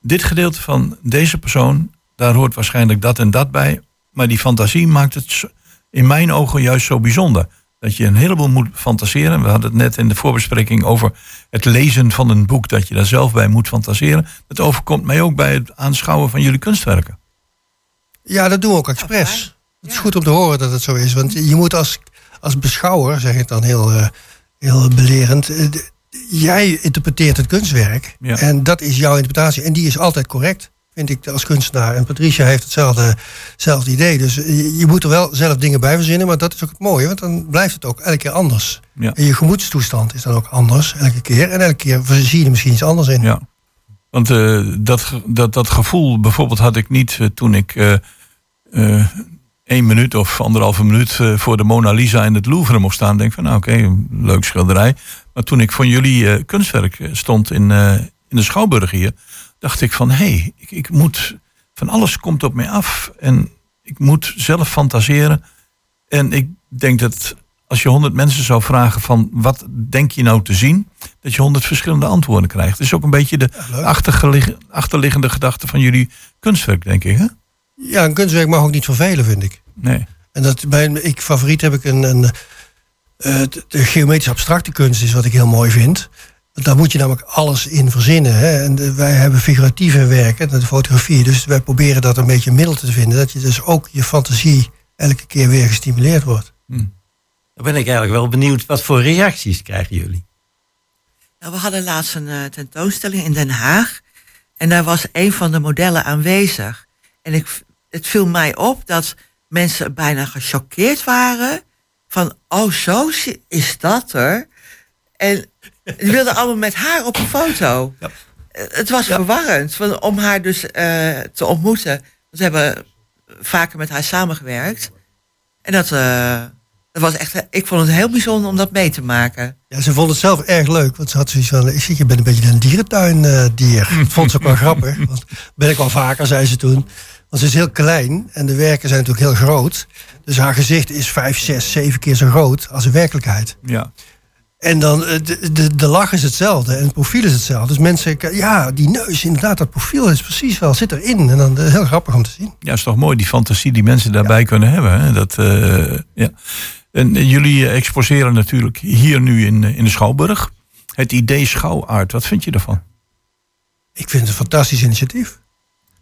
dit gedeelte van deze persoon, daar hoort waarschijnlijk dat en dat bij, maar die fantasie maakt het zo- in mijn ogen juist zo bijzonder. Dat je een heleboel moet fantaseren. We hadden het net in de voorbespreking over het lezen van een boek, dat je daar zelf bij moet fantaseren. Dat overkomt mij ook bij het aanschouwen van jullie kunstwerken. Ja, dat doen we ook expres. het is Ja. goed om te horen dat het zo is. Want je moet als, als beschouwer, zeg ik dan heel, eh, heel belerend... eh, jij interpreteert het kunstwerk. Ja. En dat is jouw interpretatie. En die is altijd correct, vind ik als kunstenaar. En Patricia heeft hetzelfde, hetzelfde idee. Dus je, je moet er wel zelf dingen bij verzinnen. Maar dat is ook het mooie, want dan blijft het ook elke keer anders. Ja. En je gemoedstoestand is dan ook anders elke keer. En elke keer zie je er misschien iets anders in. Ja. Want eh, dat, dat, dat gevoel bijvoorbeeld had ik niet eh, toen ik eh, één minuut of anderhalve minuut voor de Mona Lisa in het Louvre mocht staan. Denk van nou oké, leuk schilderij. Maar toen ik voor jullie kunstwerk stond in, in de Schouwburg hier, dacht ik van hé, hey, ik, ik moet, van alles komt op mij af. En ik moet zelf fantaseren. En ik denk dat als je honderd mensen zou vragen van wat denk je nou te zien, dat je honderd verschillende antwoorden krijgt. Dat is ook een beetje de achterliggende gedachte van jullie kunstwerk, denk ik. Hè? Ja, een kunstwerk mag ook niet vervelen, vind ik. Nee. En dat bij ik favoriet heb ik een, een eh, de, geometrische abstracte kunst is wat ik heel mooi vind. Want Daar moet je namelijk alles in verzinnen. Hè? En de- wij hebben figuratieve werken, de fotografie. Dus wij proberen dat een beetje een middel te vinden. Dat je dus ook je fantasie elke keer weer gestimuleerd wordt. Dan ben ik eigenlijk wel benieuwd, wat voor reacties krijgen jullie? Nou, we hadden laatst een eh, tentoonstelling in Den Haag. En daar was een van de modellen aanwezig. En ik, het viel mij op dat mensen bijna gechoqueerd waren. Van, oh zo is dat er. En die wilden allemaal met haar op een foto. Eh, Het was verwarrend van, om haar dus eh, te ontmoeten. We hebben vaker met haar samengewerkt. En dat, eh, dat was echt, ik vond het heel bijzonder om dat mee te maken. Ja, ze vond het zelf erg leuk. Want ze had zoiets van, ik zie, je bent een beetje een dierentuindier. Dat vond ze ook wel grappig. Want ben ik wel vaker, zei ze toen. Want ze is heel klein en de werken zijn natuurlijk heel groot. Dus haar gezicht is vijf, zes, zeven keer zo groot als in werkelijkheid. Ja. En dan, eh, de, de, de lach is hetzelfde en het profiel is hetzelfde. Dus mensen, ja, die neus, inderdaad, dat profiel is precies wel, zit erin. En dan eh, heel grappig om te zien. ja, is toch mooi die fantasie die mensen daarbij kunnen hebben. Hè? Dat, eh, ja. En jullie exposeren natuurlijk hier nu in, in de Schouwburg. Het idee schouwaard, wat vind je daarvan? Ik vind het een fantastisch initiatief.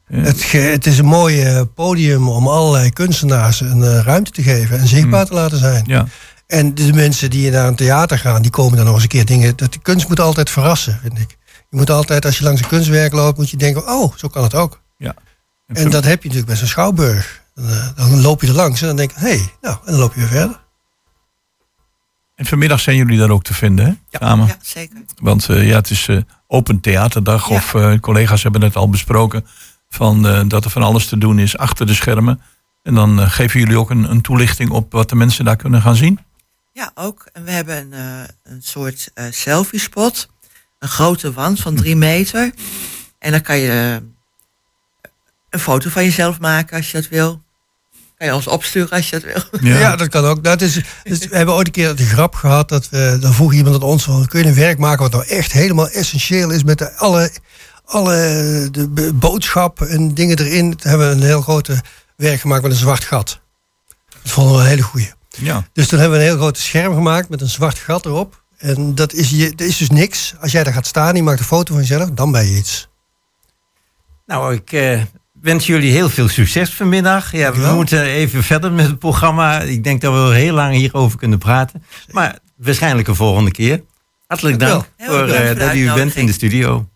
Ja. Het, het is een mooi podium om allerlei kunstenaars een ruimte te geven en zichtbaar te laten zijn. Ja. En de mensen die naar een theater gaan, die komen dan nog eens een keer dingen. Dat de kunst moet altijd verrassen, vind ik. Je moet altijd, als je langs een kunstwerk loopt, moet je denken: oh, zo kan het ook. ja. En dat heb je natuurlijk bij zo'n schouwburg. Dan, eh, dan loop je er langs en dan denk je: hé, hey, nou, en dan loop je weer verder. En vanmiddag zijn jullie daar ook te vinden, hè? Samen. Ja, zeker. Want eh, ja, het is eh, open theaterdag. Ja. Of eh, collega's hebben het al besproken. Van, eh, dat er van alles te doen is achter de schermen. En dan geven jullie ook een, een toelichting op wat de mensen daar kunnen gaan zien. Ja, ook. En we hebben een, eh, een soort eh, selfie spot. Een grote wand van drie meter. En dan kan je eh, een foto van jezelf maken als je dat wil. Kan je ons opsturen als je dat wil. Ja, dat kan ook. Dat is, dus we hebben ooit een keer de grap gehad dat we, dan vroeg iemand aan ons van, kun je een werk maken wat nou echt helemaal essentieel is met de, alle, alle de b- boodschappen en dingen erin. Toen hebben we een heel grote werk gemaakt met een zwart gat. Dat vonden we een hele goeie. Ja. Dus toen hebben we een heel groot scherm gemaakt met een zwart gat erop. En dat is, je, dat is dus niks. Als jij daar gaat staan en je maakt een foto van jezelf, dan ben je iets. Nou, ik eh, wens jullie heel veel succes vanmiddag. Ja, we moeten even verder met het programma. Ik denk dat we wel heel lang hierover kunnen praten. Maar waarschijnlijk een volgende keer. Hartelijk dank voor eh, dat u bent in de studio.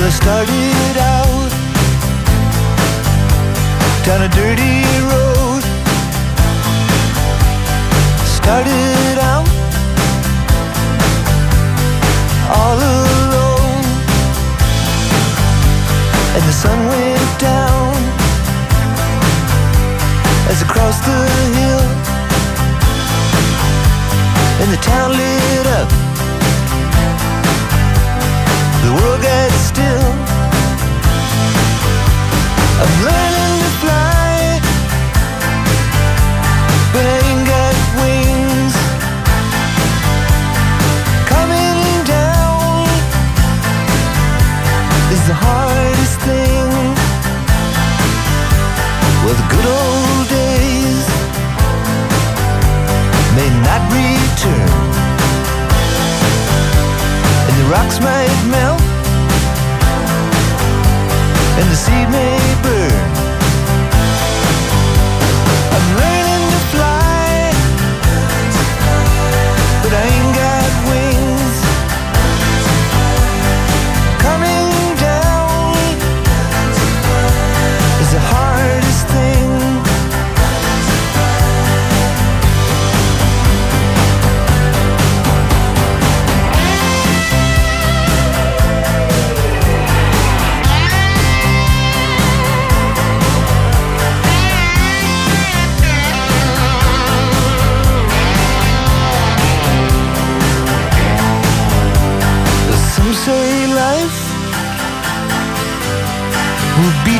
Well, I started out. Down a dirty road. Started out. All alone, and the sun went down. As I crossed the hill, and the town lit up the world gets still. I'm learning to fly, but I ain't got wings. Coming down is the hardest thing. Well, the good old days may not return and the rocks might melt, the seed may burn.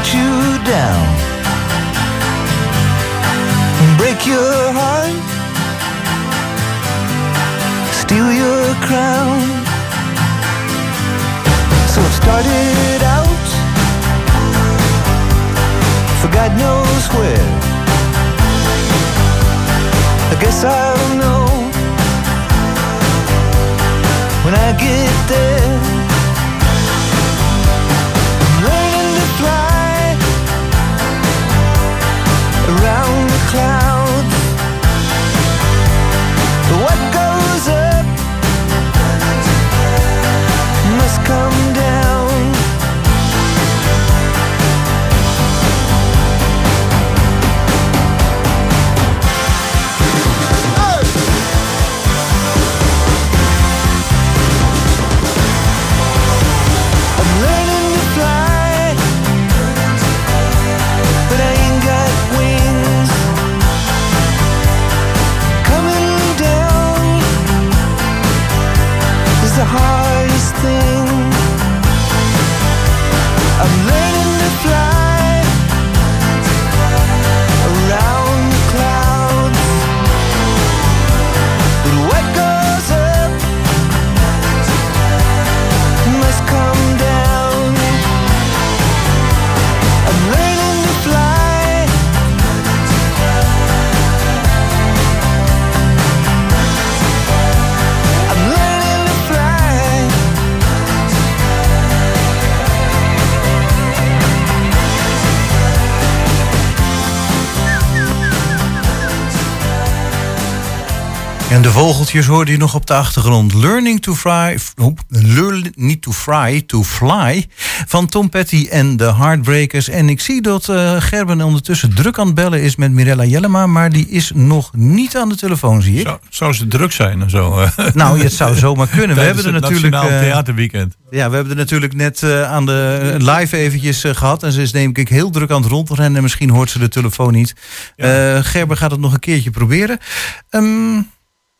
Beat you down, break your heart, steal your crown. So it started out for God knows where. I guess I'll know when I get there. En de vogeltjes hoorde je nog op de achtergrond. Learning to fly, learn, niet to fly, to fly. Van Tom Petty en de Heartbreakers. En ik zie dat eh, Gerben ondertussen druk aan het bellen is met Mirella Jellema. Maar die is nog niet aan de telefoon, zie ik. Zou, zou ze druk zijn of zo? eh? Nou, het zou zomaar kunnen. We hebben er natuurlijk. Nationaal eh, Theaterweekend. ja, we hebben er natuurlijk net aan de live eventjes eh, gehad. En ze is denk ik heel druk aan het rondrennen. En misschien hoort ze de telefoon niet. Ja. Gerben gaat het nog een keertje proberen. Ehm,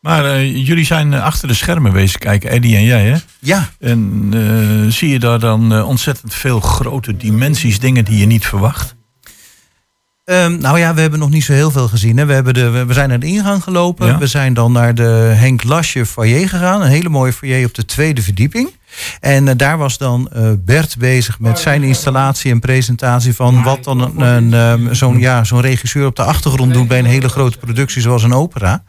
Maar eh, jullie zijn eh, achter de schermen wezen kijken, Eddie en jij, hè? ja, En eh, zie je daar dan ontzettend veel grote dimensies, dingen die je niet verwacht? Ehm, nou ja, we hebben nog niet zo heel veel gezien. Hè. We, hebben de, we we zijn naar de ingang gelopen. Ja. We zijn dan naar de Henk Lasje foyer gegaan. Een hele mooie foyer op de tweede verdieping. En eh, daar was dan eh, Bert bezig met zijn installatie en presentatie van wat dan een, ehm, zo'n ja, zo'n regisseur op de achtergrond doet bij een hele grote productie zoals een opera.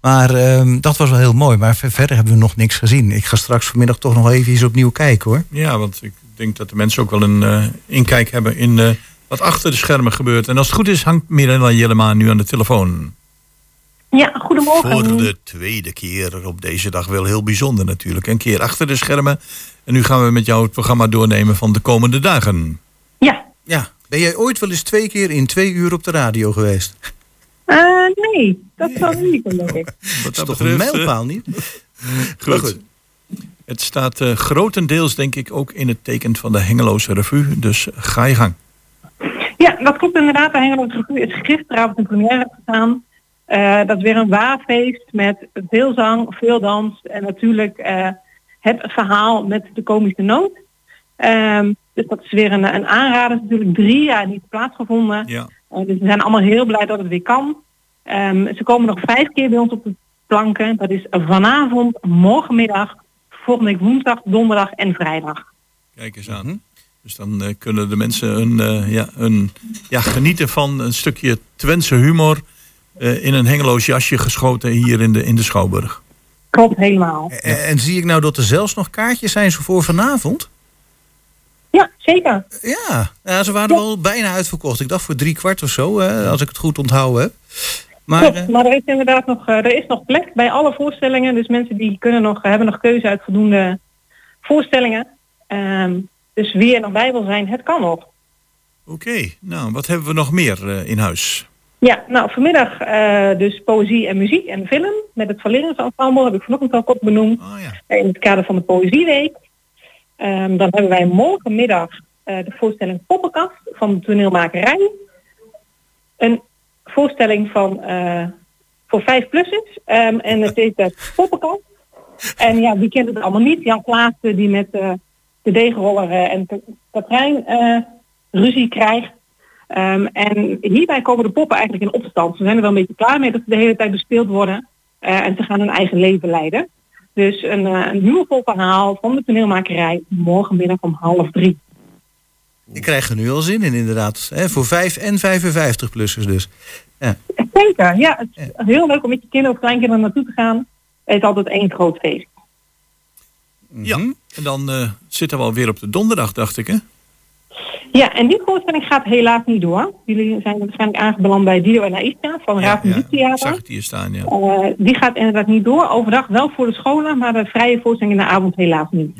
Maar ehm, dat was wel heel mooi. Maar ver- verder hebben we nog niks gezien. Ik ga straks vanmiddag toch nog even eens opnieuw kijken hoor. Ja, want ik denk dat de mensen ook wel een eh, inkijk hebben in wat achter de schermen gebeurt. En als het goed is, hangt Mirella Jellema nu aan de telefoon. Ja, goedemorgen. Voor de tweede keer op deze dag wel heel bijzonder natuurlijk. Een keer achter de schermen. En nu gaan we met jou het programma doornemen van de komende dagen. Ja, Ja, ben jij ooit wel eens twee keer in twee uur op de radio geweest? Eh, nee, dat zal niet, denk ik. Wat Dat is toch een mijlpaal niet? Goed. goed. Het staat eh, grotendeels denk ik ook in het teken van de Hengeloze Revue. Dus ga je gang. Ja, dat klopt inderdaad. De Hengeloze Revue is gisteravond in première gegaan. Eh, dat is weer een waarfeest met veel zang, veel dans en natuurlijk eh, het verhaal met de komische noot. Ehm, dus dat is weer een, een aanrader. Het is natuurlijk drie jaar niet plaatsgevonden. Ja. Eh, dus we zijn allemaal heel blij dat het weer kan. Ehm, ze komen nog vijf keer bij ons op de planken. Dat is vanavond, morgenmiddag, volgende week woensdag, donderdag en vrijdag. Kijk eens aan. Dus dan kunnen de mensen een, ja, een, ja, genieten van een stukje Twentse humor eh, in een hengeloos jasje geschoten hier in de, in de Schouwburg. Klopt helemaal. En, en zie ik nou dat er zelfs nog kaartjes zijn voor vanavond? Ja, zeker. Ja, ja ze waren wel bijna uitverkocht. Ik dacht voor drie kwart of zo, hè, als ik het goed onthouden heb. Maar Klopt, eh, maar er is inderdaad nog, eh, er is nog plek bij alle voorstellingen. Dus mensen die kunnen nog, hebben nog keuze uit voldoende voorstellingen. Ehm, dus wie er nog bij wil zijn, het kan nog. Oké, nou wat hebben we nog meer in huis? Ja, nou vanmiddag eh, dus poëzie en muziek en film met het Valerens Ensemble, heb ik vanochtend al kort benoemd, Oh ja. eh, in het kader van de Poëzieweek. Ehm, dan hebben wij morgenmiddag eh, de voorstelling Poppenkast van de toneelmakerij. Een voorstelling van voor vijf plussers. Ehm, en het is de Poppenkast. En ja, wie kent het allemaal niet? Jan Klaassen die met de deegroller en Katrijn ruzie krijgt. Ehm, en hierbij komen de poppen eigenlijk in opstand. Ze zijn er wel een beetje klaar mee dat ze de hele tijd bespeeld worden. Eh, en ze gaan hun eigen leven leiden. Dus een, eh, een humorvol verhaal van de toneelmakerij morgenmiddag om half drie. ik krijg er nu al zin in inderdaad. Hè, voor 5 en 55-plussers dus. Zeker, ja. Het is heel leuk om met je kinderen of kleinkinderen naartoe te gaan. Het is altijd één groot feest. Ja, en dan eh, zitten we alweer op de donderdag, dacht ik hè? Ja, en die voorstelling gaat helaas niet door. Jullie zijn waarschijnlijk aangebeland bij Dido en Aisha van Raad ja, ik zag het hier staan, ja. Eh, die gaat inderdaad niet door. Overdag wel voor de scholen, maar de vrije voorstelling in de avond helaas niet.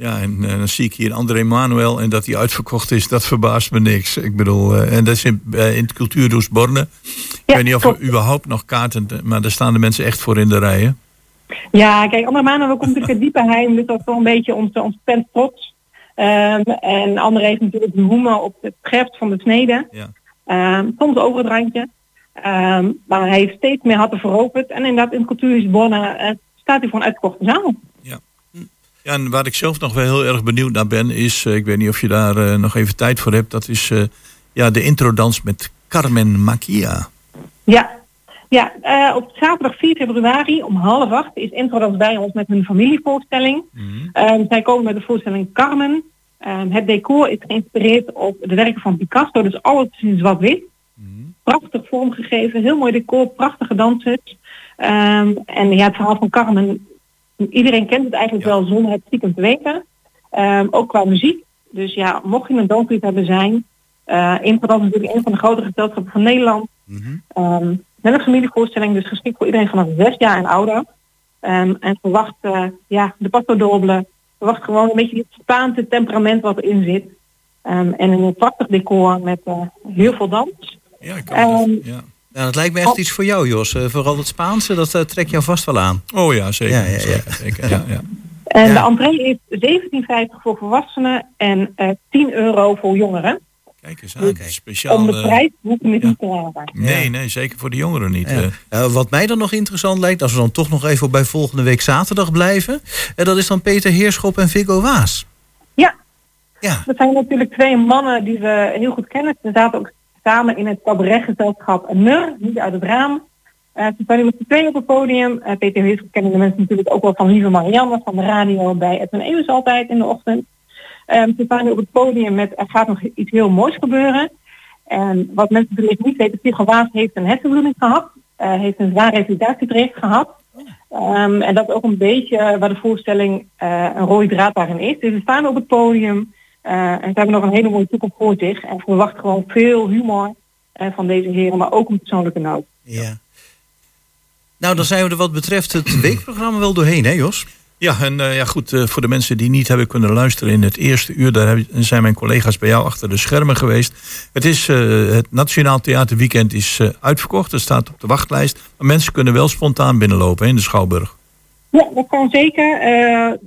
Ja, en eh, dan zie ik hier André Manuel en dat hij uitverkocht is, dat verbaast me niks. Ik bedoel, eh, en dat is in, eh, in het Cultuurdoes Borne. ik Ja, weet niet of er überhaupt nog kaarten, maar daar staan de mensen echt voor in de rijen. Ja, kijk, andere maanden komt natuurlijk het diepe heim, dus dat is wel een beetje ons, ons tent trots. Ehm, en andere heeft natuurlijk de hoemen op het scherpst van de snede. Ja. Ehm, soms over het randje. Ehm, maar hij heeft steeds meer harten veroverd. En inderdaad, in het cultuurhuis Borne eh, staat hij voor een uitverkochte zaal. Ja, en waar ik zelf nog wel heel erg benieuwd naar ben, is, eh, ik weet niet of je daar eh, nog even tijd voor hebt, dat is ja, de introdans met Carmen Makia. Ja, ja eh, op zaterdag 4 februari om half acht is Introdans bij ons met hun familievoorstelling. Ehm, zij komen met de voorstelling Carmen. Ehm, het decor is geïnspireerd op de werken van Picasso, dus alles is zwart-wit. Prachtig vormgegeven, heel mooi decor, prachtige dansers. Ehm, en ja, het verhaal van Carmen, iedereen kent het eigenlijk wel zonder het stiekem te weten. Ook qua muziek. Dus ja, mocht je een danslied hebben zijn, uh, Introdans is natuurlijk een van de grote gezelschappen van Nederland. Ehm, met een familievoorstelling, dus geschikt voor iedereen vanaf zes jaar en ouder. Ehm, en verwacht eh, ja, de pasto doble. Verwacht gewoon een beetje het Spaanse temperament wat erin zit. Ehm, en een prachtig decor met eh, heel veel dans. Ja, ik kan Ehm, het. Ja. Nou, dat lijkt me echt iets voor jou, Jos. Eh, vooral het Spaanse, dat trekt jou vast wel aan. Oh ja, zeker. Ja, ja, ja. zeker, zeker, ja, ja. En Ja. de entree is 17,50 voor volwassenen en eh 10 euro voor jongeren. Kijk eens aan. Speciaal. Om de prijs hoeven we het ja. niet te laten. nee, nee, zeker voor de jongeren niet. Ja. eh. Eh, wat mij dan nog interessant lijkt, als we dan toch nog even bij volgende week zaterdag blijven. eh, dat is dan Peter Heerschop en Viggo Waas. Ja. Ja. Dat zijn natuurlijk twee mannen die we heel goed kennen. Ze zaten ook samen in het cabaretgezelschap Mur, niet uit het raam. Eh, ze staan nu met z'n tweeën op het podium. Eh, Peter Heerschop kennen de mensen natuurlijk ook wel van Lieve Marianne van de radio bij Edwin Ewes altijd in de ochtend. Ehm, ze staan nu op het podium met er gaat nog iets heel moois gebeuren. En wat mensen natuurlijk niet weten, Viggo Waas heeft een hersenbloeding gehad. eh, heeft een zwaar revalidatietraject gehad. Ehm, en dat is ook een beetje waar de voorstelling eh, een rode draad daarin is. Dus ze staan op het podium eh, en ze hebben nog een hele mooie toekomst voor zich. En verwacht gewoon veel humor van deze heren, maar ook een persoonlijke noot. ja. Nou, dan zijn we er wat betreft het weekprogramma wel doorheen, hè Jos? Ja, en eh, ja, goed, eh, voor de mensen die niet hebben kunnen luisteren in het eerste uur, daar zijn mijn collega's bij jou achter de schermen geweest. Het, is, eh, het Nationaal Theaterweekend is uitverkocht, het staat op de wachtlijst. Maar mensen kunnen wel spontaan binnenlopen in de Schouwburg. Ja, dat kan zeker.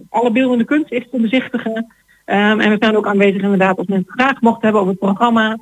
Alle beeldende kunst is te bezichtigen. Ehm, en we zijn ook aanwezig inderdaad als mensen graag mochten hebben op het programma.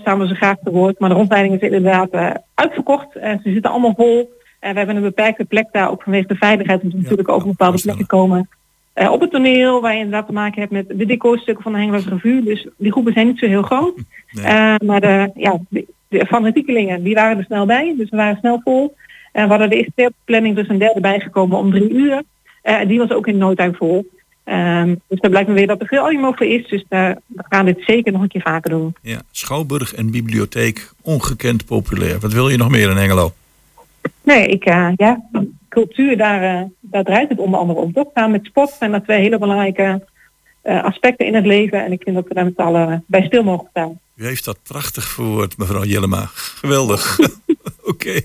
staan we ze graag te woord. Maar de rondleiding is inderdaad uitverkocht. Eh, ze zitten allemaal vol. En we hebben een beperkte plek daar, ook vanwege de veiligheid. Omdat we natuurlijk ook op bepaalde plekken komen. Eh, op het toneel, waar je inderdaad te maken hebt met de decorstukken van de Hengeloos Revue. Dus die groepen zijn niet zo heel groot. Nee. Eh, maar de, ja, de, de fanatiekelingen, die waren er snel bij. Dus we waren snel vol. En we hadden de eerste planning dus een derde bijgekomen om drie uur. Eh, die was ook in no time vol. Ehm, dus daar blijkt me weer dat er veel animo voor is. Dus eh, we gaan dit zeker nog een keer vaker doen. Ja, Schouwburg en bibliotheek, ongekend populair. Wat wil je nog meer in Hengelo? Nee, ik, eh, ja, cultuur, daar, eh, daar draait het onder andere om. Toch gaan met sport zijn dat twee hele belangrijke eh, aspecten in het leven. En ik vind dat we daar met z'n allen bij stil mogen staan. U heeft dat prachtig verwoord, mevrouw Jellema. Geweldig. Oké.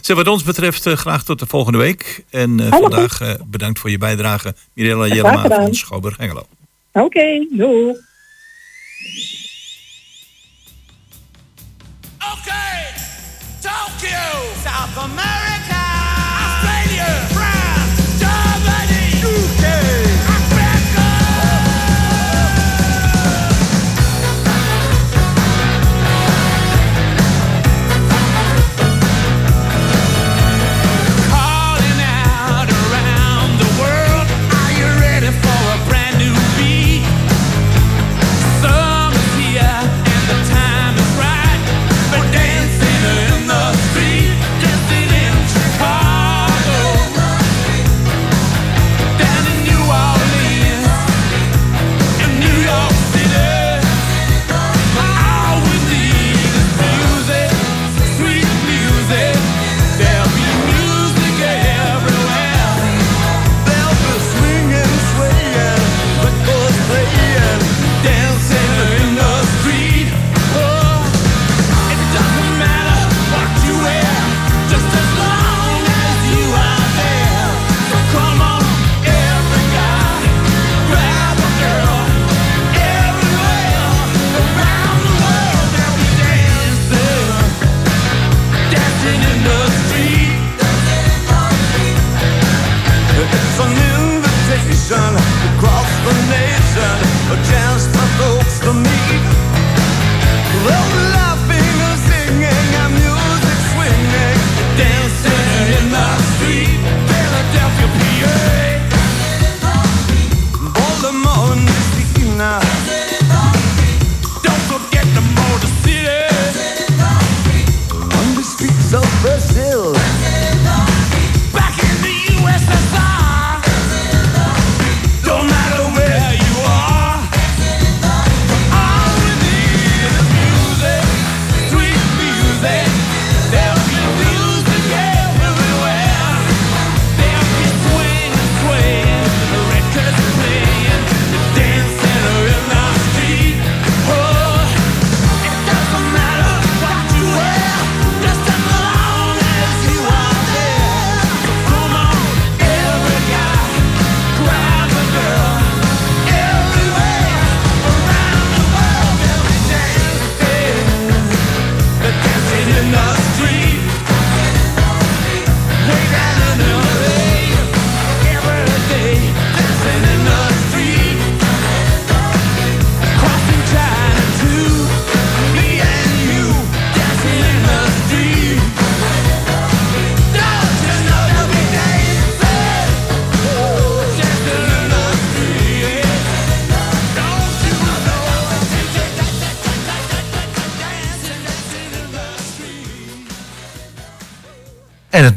Zeg, Wat ons betreft graag tot de volgende week. En vandaag eh, bedankt voor je bijdrage, Mirella Jellema van Schouwburg Hengelo. Oké, doei. Okay, Tokyo, South America,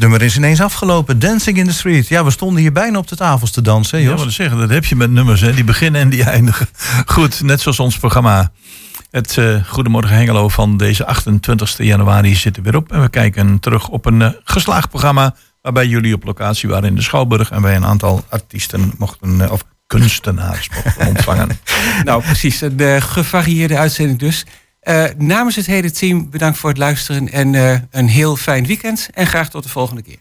nummer is ineens afgelopen. Dancing in the Street. Ja, we stonden hier bijna op de tafels te dansen, hè, Ja, Jos? maar dat zeggen, dat heb je met nummers, hè? die beginnen en die eindigen. Goed, net zoals ons programma. Het eh, Goedemorgen Hengelo van deze 28 januari zit er weer op. En we kijken terug op een eh, geslaagd programma. Waarbij jullie op locatie waren in de Schouwburg. En wij een aantal artiesten mochten, eh, of kunstenaars mochten ontvangen. Nou, precies. Een eh, gevarieerde uitzending dus. Eh, namens het hele team bedankt voor het luisteren en eh, een heel fijn weekend. En graag tot de volgende keer.